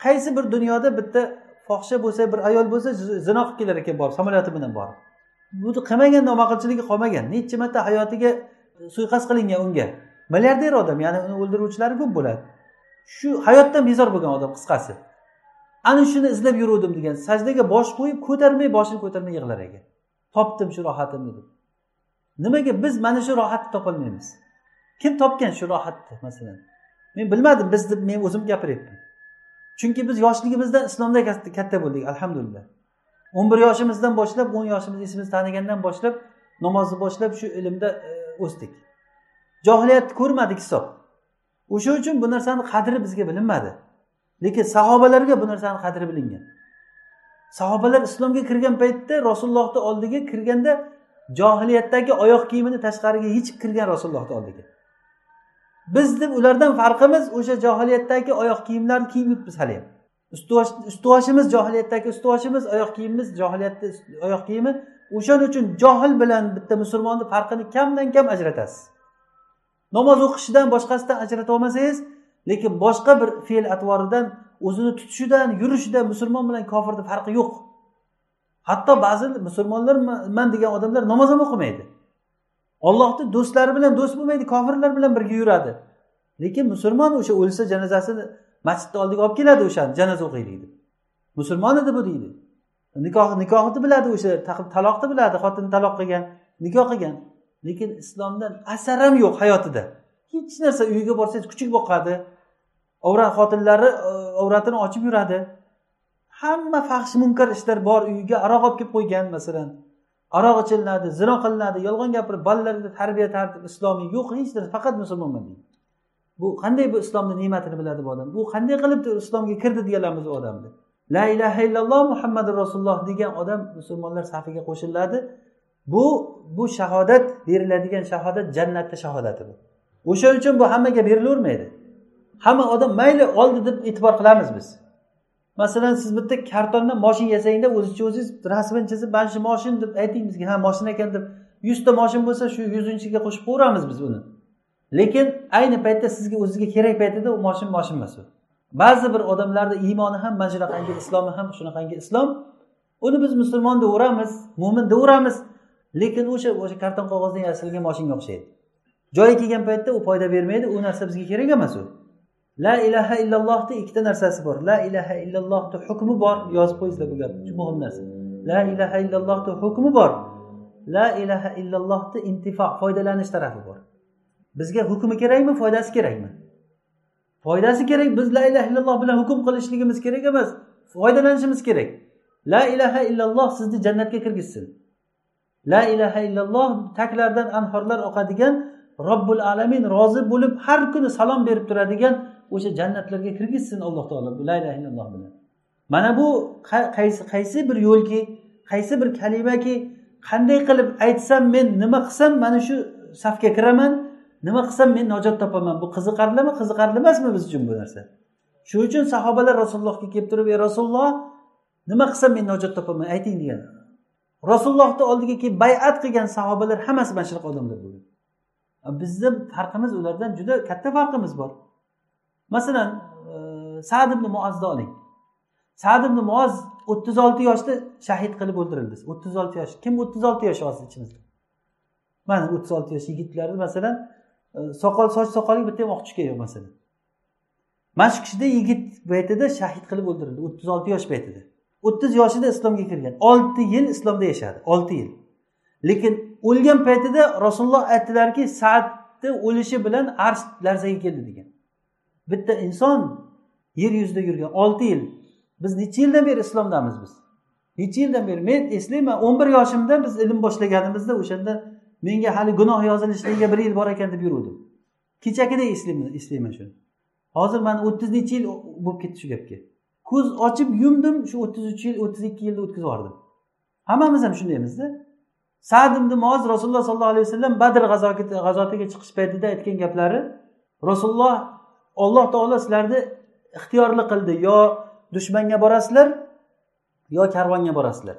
Qaysi bir dunyoda bitta fohisha bo'lsa bir ayol bo'lsa zino qilib kelar ekan borib samolyoti bilan borib. Buni qilmagan nomaqulchiligi qolmagan. Necha marta hayotiga e, suiqasd qilingan unga. Milliarder odam ya'ni uni o'ldiruvchilari ko'p bo'ladi. Shu hayotdan bezor bo'lgan odam qisqasi. Ana shuni izlab yuruvdim degan sajdaga bosh qo'yib ko'tarmay boshini ko'tarmay yig'lar ekan. Topdim shu rohatimni deb. Nimaga biz mana shu rohatni topolmaymiz? Kim topgan shu rohatni masalan? Men bilmadim biz deb men o'zim gapiryapman. Chunki biz yoshligimizda islomda katta bo'ldik alhamdulillah. O'n bir yoshimizdan boshlab o'n yoshimiz esimizni tanigandan boshlab namozni boshlab shu ilmda e, o'sdik. Johiliyatni ko'rmadik hisob. O'sha uchun bu narsani qadri bizga bilinmadi. Lekin sahobalarga bu narsani qadri bilingan. Sahobalar islomga kirgan paytda rasulullohni oldiga kirganda johiliyatdagi oyoq kiyimini tashqariga yechib kirgan rasulullohni oldiga. Biz deb ulardan farqimiz o'sha johiliyatdagi oyoq kiyimlarni kiyib yuribmiz haliyam ustuvoshimiz johiliyatdagi ustuvoshimiz oyoq kiyimimiz johiliyatni oyoq kiyimi o'shaning uchun johil bilan bitta musulmonni farqini kamdan kam ajratasiz. Namoz o'qishidan boshqasidan ajrata olmasangiz lekin boshqa bir fe'l atvoridan o'zini tutishidan yurishidan musulmon bilan kofirni farqi yo'q. Hatto ba'zi musulmonlarman degan odamlar namoz ham o'qimaydi. Ollohni do'stlari bilan do'st bo'lmaydi kofirlar bilan birga yuradi. Lekin musulmon o'sha o'lsa janozasini masjidni oldiga olib keladi o'shani janoza o'qiylik deb. Musulmon edi bu deydi. Nikoh nikohni biladi o'sha taloqni biladi xotini taloq qilgan nikoh qilgan. Lekin islomdan asar ham yo'q hayotida. Hech narsa uyiga borsangiz kuchuk boqadi. Avrat xotinlari e, avratini ochib yuradi. Hamma faxsh munkar ishlar bor uyiga aroq olib kelib qo'ygan masalan. Aroq ichiladi zino qilinadi yolg'on gapirib bolalarga tarbiya tartib islomiy yo'q hech narsa faqat musulmonman deydi bu qanday bu islomni ne'matini biladi bu odam? Bu qanday qilib islomga kirdi deyalarmiz u odamni. La ilaha illalloh muhammadu rasululloh degan odam musulmonlar safiga qo'shiladi. Bu bu shahodat beriladigan shahodat jannatni shahodati bu. O'shaning uchun bu hammaga berilavermaydi hamma odam mayli oldi deb e'tibor qilamiz biz. Masalan siz bitta kartondan moshina yasangda o'zicha o'zingiz rasmini chizib mana shu moshin deb ayting bizga ha moshina ekan deb yuzta moshin bo'lsa shu yuzinchiga qo'shib qo'yaveramiz biz uni lekin ayni paytda sizga o'zizga kerak paytida u moshin moshin emas u ba'zi bir odamlarni iymoni ham mana shunaqangi islomi ham shunaqangi islom uni biz musulmon deyaveramiz mo'min deyaveramiz lekin o'sha o'sha karton qog'ozdan yasalgan moshinga o'xshaydi. Joyi kelgan paytda u foyda bermaydi u narsa bizga kerak emas u. la ilaha illallohni ikkita narsasi bor. La ilaha illallohni hukmi bor. Yozib qo'yingizlar bu gapni. Juda muhim narsa. La ilaha illallohni hukmi bor. La ilaha illallohni intifo foydalanish tarafi bor. Bizga hukmi kerakmi foydasi kerakmi? Foydasi kerak biz la ilaha illalloh bilan hukm qilishligimiz kerak emas. Foydalanishimiz kerak. La ilaha illalloh sizni jannatga kirgizsin. La ilaha illalloh taklardan anhorlar oqadigan robbul alamin rozi bo'lib har kuni salom berib turadigan o'sha jannatlarga kirgizsin alloh taolo la ilaha illalloh bilan. Mana bu qaysi qaysi bir yo'lki qaysi bir kalimaki qanday qilib aytsam men nima qilsam mana shu safga kiraman nima qilsam men najot topaman bu qiziqarlimi qiziqarli emasmi biz uchun bu narsa? Shuning uchun sahobalar rasulullohga kelib turib ey rasululloh nima qilsam men najot topaman ayting degan. Rasulullohni oldiga kelib bayat qilgan sahobalar hammasi mana shunaqa odamlar bo'lgan. Bizni farqimiz ulardan juda katta farqimiz bor. Masalan e, sad ibn muozni oling sad ibn muoz o'ttiz olti yoshda shahid qilib o'ldirildi. O'ttiz olti yosh. Kim o'ttiz olti yosh hozir ichimizda? Mana o'ttiz olti yosh yigitlarni masalan e, soqol soch soqoling bitta ham oq tushgan yo'q masalan. Mana shu kishida yigit paytida shahid qilib o'ldirildi o'ttiz olti yosh paytida. O'ttiz yoshida islomga kirgan olti yil islomda yashadi olti yil. Lekin o'lgan paytida rasululloh aytdilarki saadni o'lishi bilan arsh larzaga keldi degan. Bitta inson yer yuzida yurgan olti yil. Biz necha yildan beri islomdamiz biz? Necha yildan beri? Men eslayman o'n bir yoshimda biz ilm boshlaganimizda o'shanda menga hali gunoh yozilishligiga bir yil bor ekan deb yuruvdim. Kechagidek eslayman eslayman shuni. Hozir mana o'ttiz necha yil bo'lib ketdi shu gapga. Ko'z ochib yumdim shu o'ttiz uch yil o'ttiz ikki yilni o'tkazib yubordim. Hammamiz ham shundaymizda. Sad ibn moz rasululloh sollallohu alayhi vasallam badr g'azotiga chiqish paytida aytgan gaplari rasululloh olloh taolo sizlarni ixtiyorli qildi. Yo dushmanga borasizlar yo karvonga borasizlar.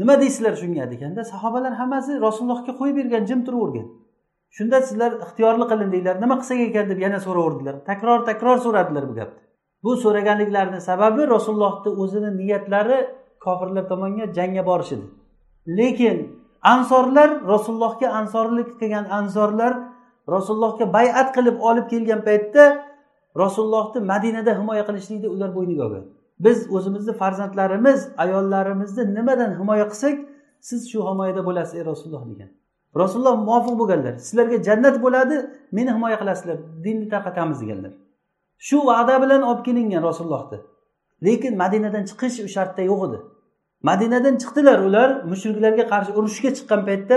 Nima deysizlar shunga? Deganda sahobalar hammasi rasulullohga qo'yib bergan jim turavergan. Shunda sizlar ixtiyorli qilindinglar nima qilsak ekan deb yana so'raverdilar. Takror takror so'radilar bu gapni. Bu so'raganliklarini sababi rasulullohni o'zini niyatlari kofirlar tomonga jangga borish edi. Lekin ansorlar rasulullohga ansorlik qilgan ansorlar rasulullohga bayat qilib olib kelgan paytda rasulullohni madinada himoya qilishlikni ular bo'yniga olgan. Biz o'zimizni farzandlarimiz ayollarimizni nimadan himoya qilsak siz shu himoyada bo'lasiz ey rasululloh degan. Rasululloh muvofiq bo'lganlar. Sizlarga jannat bo'ladi meni himoya qilasizlar dinni tarqatamiz deganlar. Shu va'da bilan olib kelingan rasulullohni. Lekin madinadan chiqish u shartda yo'q edi. Madinadan chiqdilar ular mushriklarga qarshi urushga chiqqan paytda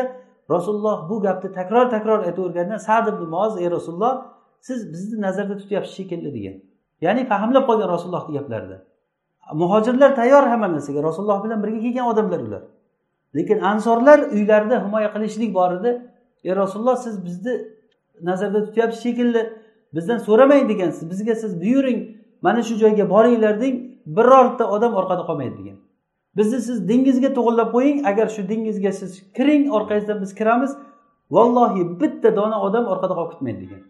rasululloh bu gapni takror takror aytaverganda sad ibn moz ey rasululloh siz bizni nazarda tutyapsiz shekilli degan. Ya'ni fahmlab qolgan rasulullohni gaplarida muhojirlar tayyor hamma narsaga. Rasululloh bilan birga kelgan odamlar ular. Lekin ansorlar uylarida himoya qilishlik bor edi. Ey rasululloh siz bizni nazarda tutyapsiz shekilli. Bizdan so'ramang degansiz bizga siz buyuring. Mana shu joyga boringlar deng. Birorta odam orqada qolmaydi degan. Bizni siz dengizga to'g'irlab qo'ying. Agar shu dengizga siz kiring orqangizdan biz kiramiz. Vallohi bitta dona odam orqada qolib ketmaydi degan.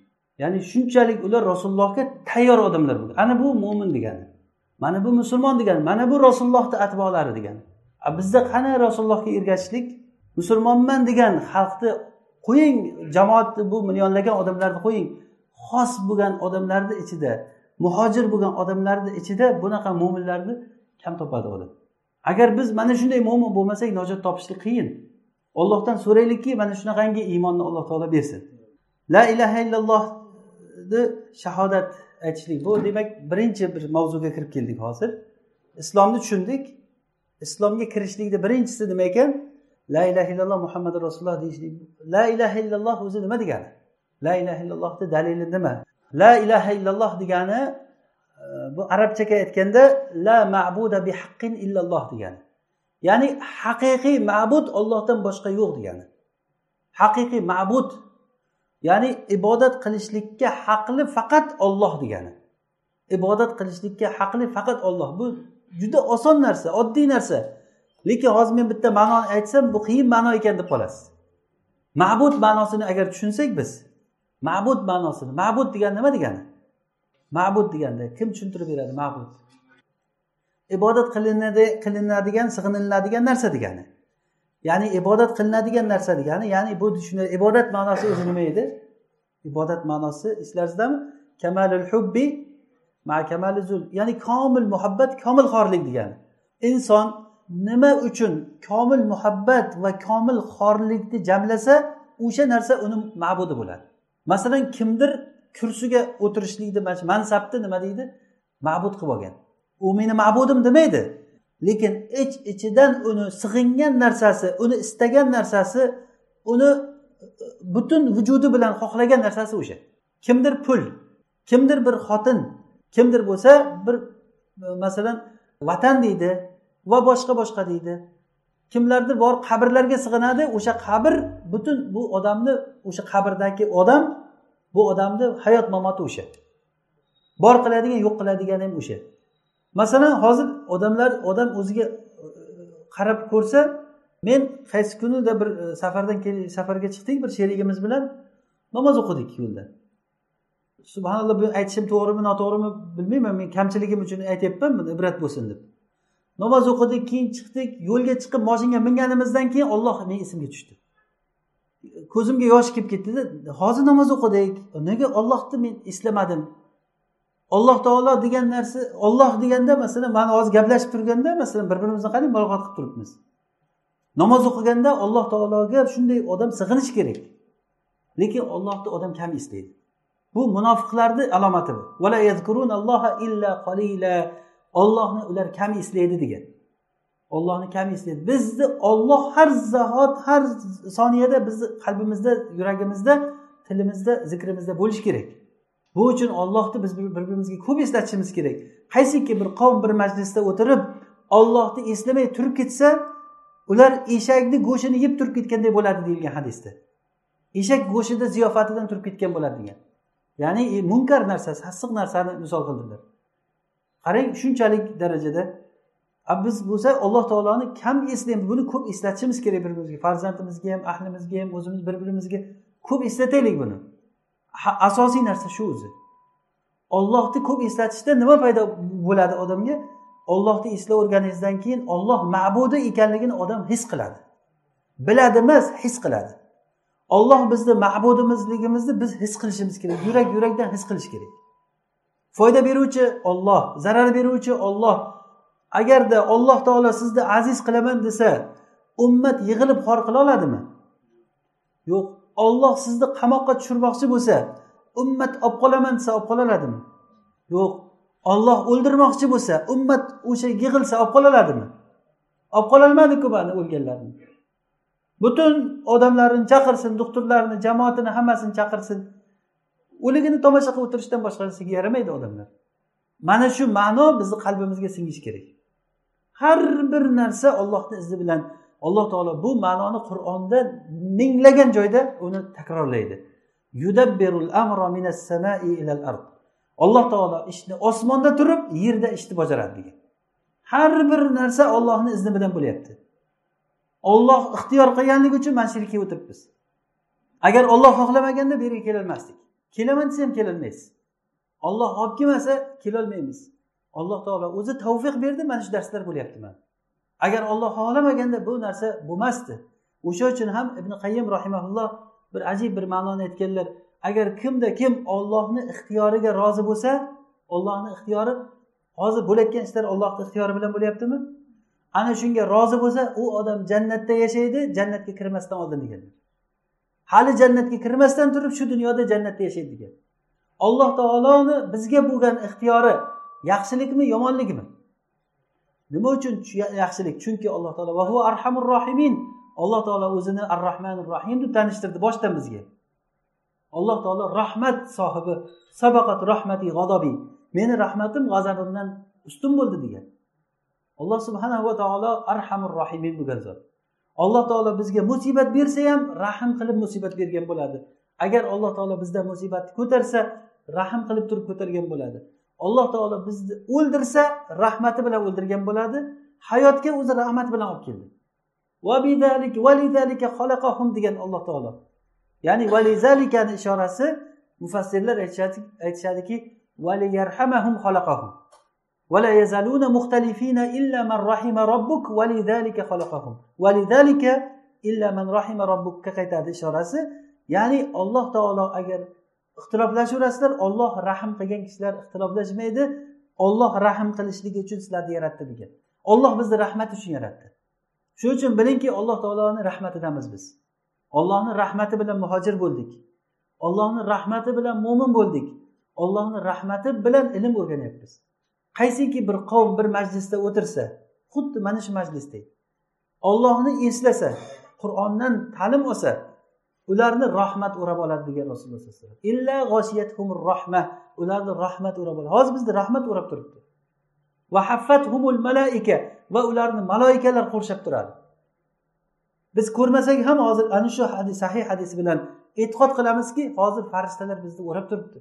Ya'ni shunchalik ular rasulullohga tayyor odamlar bo'lgan. Ana bu mo'min degani. Mana bu musulmon degani. Mana bu rasulullohni atbolari degani. Bizda qani rasulullohga ergashishlik? Musulmonman degan xalqni qo'ying jamoatni bu millionlagan odamlarni qo'ying. Xos bo'lgan odamlarni ichida muhojir bo'lgan odamlarni ichida bunaqa mo'minlarni kam topadi odam. Agar biz mana shunday mo'min bo'lmasak najot topishlik qiyin. Ollohdan so'raylikki mana shunaqangi iymonni alloh taolo bersin. La ilaha illalloh shahodat aytishlik bu. Demak birinchi bir mavzuga kirib keldik hozir. Islomni tushundik. Islomga kirishlikni birinchisi nima ekan? La ilaha illalloh muhammad rasululloh deyishlik. La ilaha illalloh o'zi nima degani? La ilaha illallohni dalili nima? La ilaha illalloh degani e, bu arabchaga aytganda la ma'buda bi haqqin illalloh degani. Ya'ni haqiqiy ma'bud ollohdan boshqa yo'q degani. Haqiqiy ma'bud ya'ni ibodat qilishlikka haqli faqat olloh degani. Ibodat qilishlikka haqli faqat olloh bu juda oson narsa oddiy narsa. Lekin hozir men bitta ma'noni aytsam bu qiyin ma'no ekan deb qolasiz. Ma'bud ma'nosini agar tushunsak biz ma'bud ma'nosini ma'bud degani nima degani? Ma'bud deganda kim tushuntirib beradi ma'bud? Ibodat qilinadi qilinadigan sig'iniladigan narsa degani. Ya'ni ibodat qilinadigan narsa degani ya'ni bu ibodat ma'nosi o'zi nima edi? Ibodat ma'nosi eslaringizdami kamalul hubbi ma kamalul ya'ni komil muhabbat komil xorlik degani inson nima uchun komil muhabbat va komil xorlikni jamlasa o'sha narsa uni ma'budi bo'ladi. Masalan kimdir kursiga o'tirishlikni mansabni nima deydi? Ma'bud qilib olgan. U meni ma'budim demaydi. Lekin ich ichidan uni sig'ingan narsasi uni istagan narsasi uni e, butun vujudi bilan xohlagan narsasi o'sha kimdir pul kimdir bir xotin kimdir bo'lsa bir e, masalan vatan deydi va boshqa boshqa deydi. Kimlardir bor qabrlarga sig'inadi o'sha qabr butun bu odamni o'sha qabrdagi odam bu odamni hayot mamoti o'sha bor qiladigan yo'q qiladigan ham o'sha masalan hozir odamlar odam o'ziga e, qarab ko'rsa men qaysi kunida bir e, safardan safarga chiqdik bir sherigimiz bilan namoz o'qidik yo'lda. Subhanalloh bu aytishim to'g'rimi noto'g'rimi bilmayman men kamchiligim uchun aytyapman buni ibrat bo'lsin deb. Namoz o'qidik keyin chiqdik yo'lga chiqib moshinga minganimizdan keyin olloh men esimga tushdi. Ko'zimga yosh kelib ketdida hozir namoz o'qidik. Nega ollohni men eslamadim? Alloh taolo degan narsa olloh deganda masalan mana hozir gaplashib turganda masalan bir birimizni qarang muloqot qilib turibmiz. Namoz o'qiganda alloh taologa shunday odam sig'inishi kerak. Lekin ollohni odam kam eslaydi bu munofiqlarni alomati bu. Ollohni ular kam eslaydi degan. Ollohni kam eslaydi bizni olloh har zahot har soniyada bizni qalbimizda yuragimizda tilimizda zikrimizda bo'lishi kerak. Bu uchun ollohni biz bir birimizga ko'p eslatishimiz kerak. Qaysiki bir qavm bir majlisda o'tirib ollohni eslamay turib ketsa ular eshakni go'shtini yeb turib ketganday bo'ladi deyilgan hadisda. Eshak go'shtida ziyofatidan turib ketgan bo'ladi degan. Ya'ni e, munkar narsa sassiq narsani misol qildilar. Qarang shunchalik darajada. Biz bo'lsa alloh taoloni kam eslaymiz buni ko'p eslatishimiz kerak bir birimizga farzandimizga ham ahlimizga ham o'zimiz bir birimizga ko'p eslataylik buni. Asosiy narsa shu o'zi. Ollohni ko'p eslatishda nima paydo bo'ladi odamga? Ollohni eslaverganingizdan keyin olloh ma'budi ekanligini odam his qiladi. Biladi emas his qiladi. Olloh bizni ma'budimizligimizni biz his qilishimiz kerak. Yurak yurakdan his qilish kerak. Foyda beruvchi olloh zarar beruvchi olloh agarda olloh taolo sizni aziz qilaman desa ummat yig'ilib xor qila oladimi? Yo'q. Olloh sizni qamoqqa tushirmoqchi bo'lsa ummat olib qolaman desa olib qolaladimi? Yo'q. Olloh o'ldirmoqchi bo'lsa ummat o'sha yig'ilsa olib qolaladimi? Olib qololmadiku mana o'lganlarni butun odamlarni chaqirsin doktorlarni jamoatini hammasini chaqirsin. O'ligini tomosha qilib o'tirishdan boshqasiga yaramaydi odamlar. Mana shu ma'no bizni qalbimizga singishi kerak. Har bir narsa ollohni izni bilan alloh taolo bu ma'noni qur'onda minglagan joyda uni takrorlaydi. Alloh taolo ishni osmonda turib yerda ishni bajaradi degan. Har bir narsa ollohni izni bilan bo'lyapti. Olloh ixtiyor qilganligi uchun mana shu yerga kelib o'tiribmiz. Agar olloh xohlamaganda bu yerga kelolmasdik. Kelaman desa ham kelolmaysiz olloh olib kelmasa kelolmaymiz. Alloh taolo o'zi tavfiq berdi mana shu darslar bo'lyapti mana. Agar olloh xohlamaganda bu narsa bo'lmasdi. O'sha uchun ham ibn qayyim rahimaulloh bir ajib bir ma'noni aytganlar. Agar kimda kim ollohni ixtiyoriga rozi bo'lsa ollohni ixtiyori hozir bo'layotgan ishlar ollohni ixtiyori bilan bo'lyaptimi? Ana shunga rozi bo'lsa u odam jannatda yashaydi jannatga kirmasdan oldin deganlar. Hali jannatga kirmasdan turib shu dunyoda jannatda yashaydi degan. Alloh taoloni bizga bo'lgan ixtiyori yaxshilikmi yomonlikmi? Nima uchun yaxshilik? Chunki alloh taolo va hu arhamur rohimin. Alloh taolo o'zini ar rohmanir rohim deb tanishtirdi boshdan bizga. Alloh taolo rahmat sohibi sabaqat rahmati g'adobi. Meni rahmatim g'azabimdan ustun bo'ldi degan. Alloh subhanahu va taolo arhamur rohimin bo'lgan zot. Alloh taolo bizga musibat bersa ham rahm qilib musibat bergan bo'ladi. Agar alloh taolo bizdan musibatni ko'tarsa rahm qilib turib ko'targan bo'ladi. alloh taolo bizni o'ldirsa rahmati bilan o'ldirgan bo'ladi hayotga o'zi rahmat bilan olib keldi degan alloh taolo ya'ni valizalikani ishorasi mufassirlar aytishadiki ولا يزالون مختلفين إلا من رحم ربك ولذلك خلقهم ولذلك إلا من رحم ربك qaytadi ishorasi ya'ni alloh taolo agar ixtiloflashaverasizlar olloh rahm qilgan kishilar ixtiloflashmaydi. Olloh rahm qilishligi uchun sizlarni yaratdi degan. Olloh bizni rahmati uchun yaratdi. Shuning uchun bilingki alloh taoloni rahmatidamiz biz. Ollohni rahmati bilan muhojir bo'ldik. Ollohni rahmati bilan mo'min bo'ldik. Ollohni rahmati bilan ilm o'rganyapmiz. Qaysiki bir qavm bir majlisda o'tirsa xuddi mana shu majlisdek ollohni eslasa qur'ondan ta'lim olsa ularni rahmat o'rab oladi degan rasululloh sallallohu alayhi vasallam. Rahma. Ularni rahmat o'rab oladi. Hozir bizni rahmat o'rab turibdi. Malaika. Va ularni maloikalar qurshab turadi. Biz ko'rmasak ham hozir ana shu hadis sahih hadis bilan e'tiqod qilamizki hozir farishtalar bizni o'rab turibdi.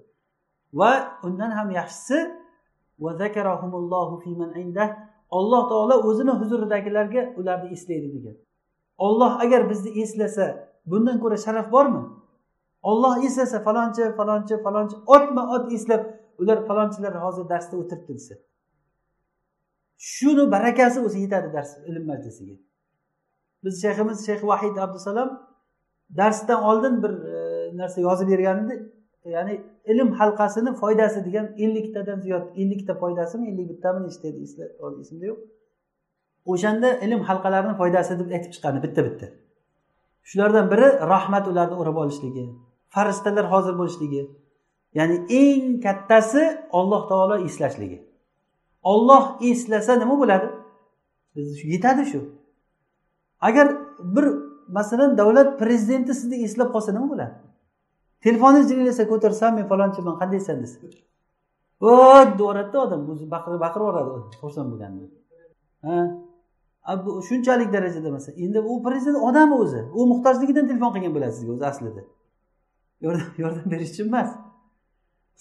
Va undan ham yaxshisi alloh taolo o'zini huzuridagilarga ularni eslaydi degan. Olloh agar bizni eslasa bundan ko'ra sharaf bormi? Olloh eslasa falonchi falonchi falonchi otma ot eslab ular falonchilar hozir darsda o'tiribdi desa shuni barakasi o'zi yetadi dars ilm majlisiga. Biz shayximiz shayx vahid abdusalom darsdan oldin bir e, narsa yozib bergan edi ya'ni ilm halqasini foydasi degan elliktadan ziyod ellikta foydasimi ellik bittami nechta edi esimda yo'q. O'shanda ilm halqalarini foydasi deb aytib chiqqandi bitta bitta shulardan biri rahmat ularni o'rab olishligi farishtalar hozir bo'lishligi. Ya'ni eng kattasi olloh taolo eslashligi olloh eslasa nima bo'ladi? Yetadi shu. Agar bir masalan davlat prezidenti sizni eslab qolsa nima bo'ladi? Telefoningiz jiringlasa ko'tarsam men falonchiman qandaysan desa o deb yuboradida odam o'zi baqirib yuboradi. Xursand bo'lganda. Ha? Shunchalik darajada masalan endi u prezident odam o'zi. U muhtojligidan telefon qilgan bo'ladi sizga o'zi aslida. Yordam berish uchun emas.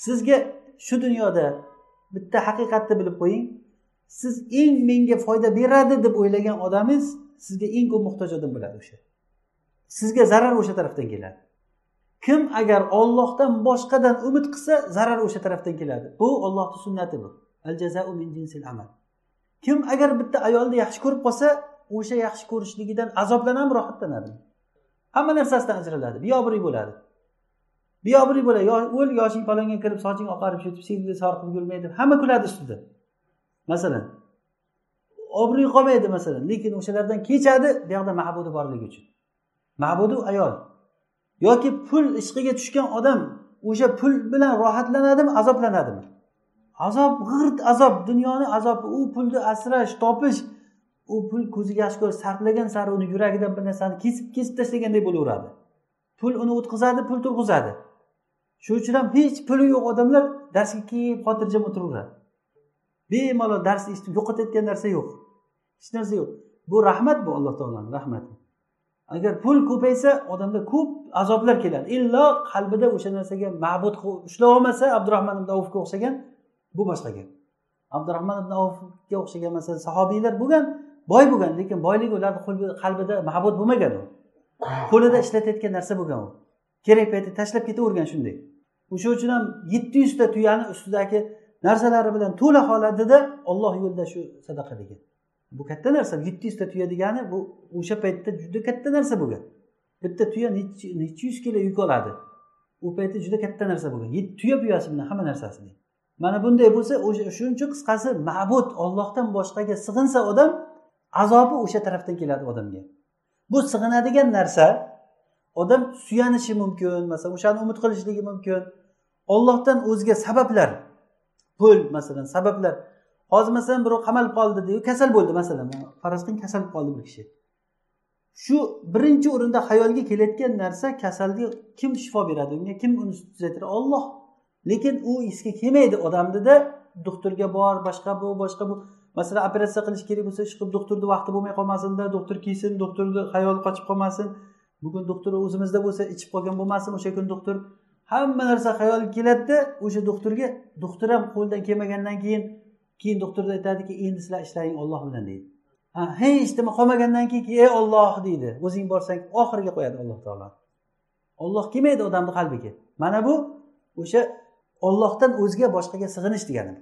Sizga shu dunyoda bitta haqiqatni bilib qo'ying. Siz eng menga foyda beradi deb o'ylagan odamingiz sizga eng ko'p muhtoj odam bo'ladi o'sha. Sizga zarar o'sha tarafdan keladi. Kim agar ollohdan boshqadan umid qilsa zarar o'sha tarafdan keladi? Bu ollohni sunnati bu. Al jazau min jinsil amal. Kim agar bitta ayolni yaxshi ko'rib qolsa o'sha yaxshi ko'rishligidan azoblanadimi rohatlanadimi hamma narsasidan ajraladi. Beobro'y bo'ladi. Beobro'y bo'ladi. Yo o'l yoshing palonga kirib soching oqarib ketib sevgili sor qilib yurmaydi hamma kuladi ustida. Masalan obro'y qolmaydi masalan lekin o'shalardan kechadi bu yoqda ma'budi borligi uchun. Ma'budi ayol. Yoki pul ishqiga tushgan odam o'sha pul bilan rohatlanadimi azoblanadimi? Azob g'irt azob dunyoni azobi u pulni asrash topish u pul ko'ziga yaxshi ko'rib sarflagan sari uni yuragidan bir narsani kesib kesib tashlagandek bo'laveradi. Pul uni o'tqizadi pul turg'izadi shuning uchun ham hech puli yo'q odamlar darsga kelib xotirjam o'tiraveradi. Bemalol darsni eshitib yo'qotayotgan narsa yo'q. Hech narsa yo'q. Bu rahmat bu alloh taoloni rahmati. Agar pul ko'paysa odamda ko'p azoblar keladi. Illo qalbida o'sha narsaga ma'bud ushlab olmasa abdurahmon ibn avfga o'xshagan bu boshqa gap. Abdurahmon ibn avfga o'xshagan masalan sahobiylar bo'lgan boy bo'lgan lekin boylik ularni qalbida ma'bud bo'lmagan u. Qo'lida ishlatayotgan narsa bo'lgan u. Kerak paytda tashlab ketavergan shunday. O'sha uchun ham yetti yuzta tuyani ustidagi narsalari bilan to'la holatida olloh yo'lida shu sadaqa degan. Bu katta narsa yetti yuzta tuya degani bu o'sha paytda juda katta narsa bo'lgan. Bitta tuya necha yuz kilo yuk oladi. U paytda juda katta narsa bo'lgan. Tuya tuyasi bilan hamma narsasini mana bunday bo'lsa shuncha shuning uchun qisqasi ma'bud ollohdan boshqaga sig'insa odam azobi o'sha tarafdan keladi odamga. Bu sig'inadigan narsa odam suyanishi mumkin masalan o'shani umid qilishligi mumkin. Ollohdan o'ziga sabablar pul masalan sabablar. Hozir masalan birov qamalib qoldi deyu kasal bo'ldi masalan faraz qiling kasal bo'lib qoldi bir kishi. Shu birinchi o'rinda xayolga kelayotgan narsa kasalga kim shifo beradi? Unga kim uni tuzatadi? Olloh lekin u esga kelmaydi. Odamnida doktorga bor boshqa bu boshqa bu. Masalan operatsiya qilish kerak bo'lsa shu qilib doktorni vaqti bo'lmay qolmasinda doktor kelsin doktorni xayoli qochib qolmasin. Bugun doktor o'zimizda bo'lsa ichib qolgan bo'lmasin o'sha kuni doktor. Hamma narsa xayoliga keladida o'sha doktorga doktor ham qo'ldan kelmagandan keyin keyin doktor aytadiki endi sizlar ishlaring olloh bilan deydi. Ha hech nima qolmagandan keyin ey olloh deydi. O'zing borsang oxiriga qo'yadi alloh taolo. Olloh kelmaydi odamni qalbiga. Mana bu o'sha ollohdan o'zga boshqaga sig'inish degani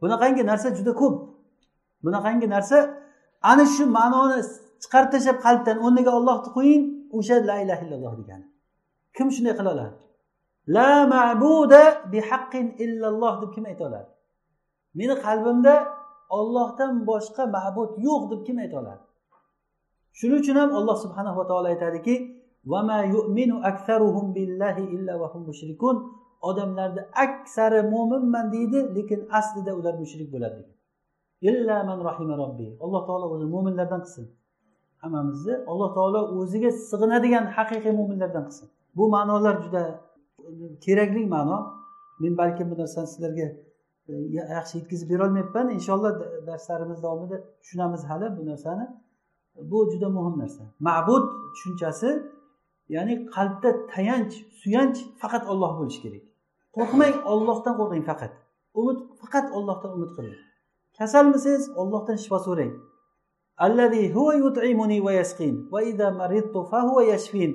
bunaqangi narsa juda ko'p. Bunaqangi narsa ana shu ma'noni chiqarib tashlab qalbdan o'rniga ollohni qo'ying o'sha la ilaha illalloh degani. Kim shunday qila oladi? La ma'buda bihaqqin illalloh deb kim ayta oladi? Meni qalbimda ollohdan boshqa ma'bud yo'q deb kim ayta oladi? Shuning uchun ham alloh subhanahu va taolo aytadiki odamlarni aksari mo'minman deydi lekin aslida ular mushrik bo'ladi illa man rahima robbi. Alloh taolo o'zi mo'minlardan qilsin. Hammamizni alloh taolo o'ziga sig'inadigan haqiqiy mo'minlardan qilsin. Bu ma'nolar juda kerakli ma'no. Men balkim bu narsani sizlarga e, yaxshi yetkazib berolmayapman inshaalloh darslarimiz davomida tushunamiz hali bu narsani. Bu juda muhim narsa. Ma'bud tushunchasi ya'ni qalbda tayanch suyanch faqat olloh bo'lishi kerak qo'rqmang ollohdan qo'rqing faqat umid faqat ollohdan umid qiling kasalmisiz ollohdan shifo so'rang الذي هو يطعمني ويسقين وإذا مرضت فهو يشفين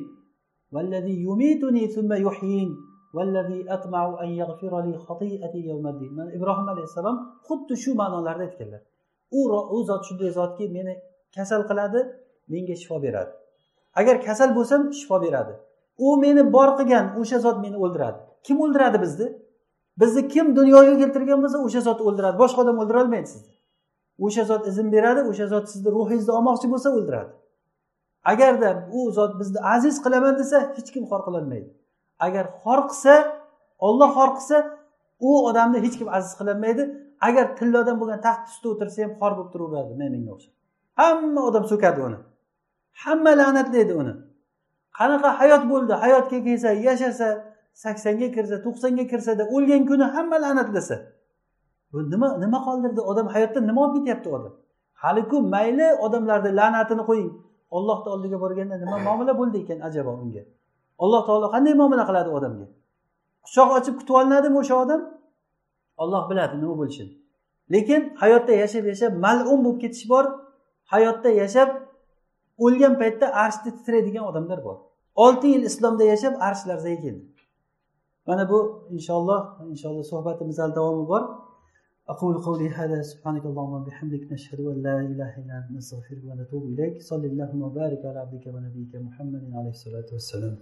والذي يميتني ثم يحيين والذي أطمع أن يغفر لي خطيئتي يوم الدين mana ibrohim alayhissalom xuddi shu ma'nolarda aytganlar u u zot shunday zotki meni kasal qiladi menga shifo beradi Agar kasal bo'lsam shifo beradi. U meni bor qilgan o'sha zot meni o'ldiradi. Kim o'ldiradi bizni? Bizni kim dunyoga keltirgan bo'lsa o'sha zot o'ldiradi. Boshqa odam o'ldira olmaydi sizni. O'sha zot izn beradi o'sha zot sizni ruhingizni olmoqchi bo'lsa o'ldiradi. Agarda u zot bizni aziz qilaman desa hech kim xor qilolmaydi. Agar xor qilsa olloh xor qilsa u odamni hech kim aziz qilolmaydi agar tillodan bo'lgan taxt ustida o'tirsa ham xor bo'lib turaveradi menga o'xshab. Hamma odam so'kadi uni. Hamma la'natlaydi uni. Qanaqa hayot bo'ldi hayotga kelsa yashasa saksonga kirsa to'qsonga kirsada o'lgan kuni hamma la'natlasa bu nima nima qoldirdi? Odam hayotda nima olib ketyapti odam? Haliku mayli odamlarni la'natini qo'ying. Ollohni oldiga borganda nima muomala bo'ldi ekan ajabo unga? Alloh taolo qanday muomala qiladi odamga? Quchoq ochib kutib olinadimi o'sha odam? Olloh biladi nima bo'lishini. Lekin hayotda yashab yashab mal'um bo'lib ketish bor hayotda yashab o'lgan paytda arshda titraydigan odamlar bor olti yil islomda yashab arsh larzaga keldi mana bu inshaalloh inshaalloh suhbatimiz hali davomi bor أقول قولي هذا سبحانك اللهم وبحمدك نشهد أن لا إله إلا أنت نستغفرك ونتوب إليك صلى اللهم وبارك على عبدك ونبيك محمد عليه الصلاة والسلام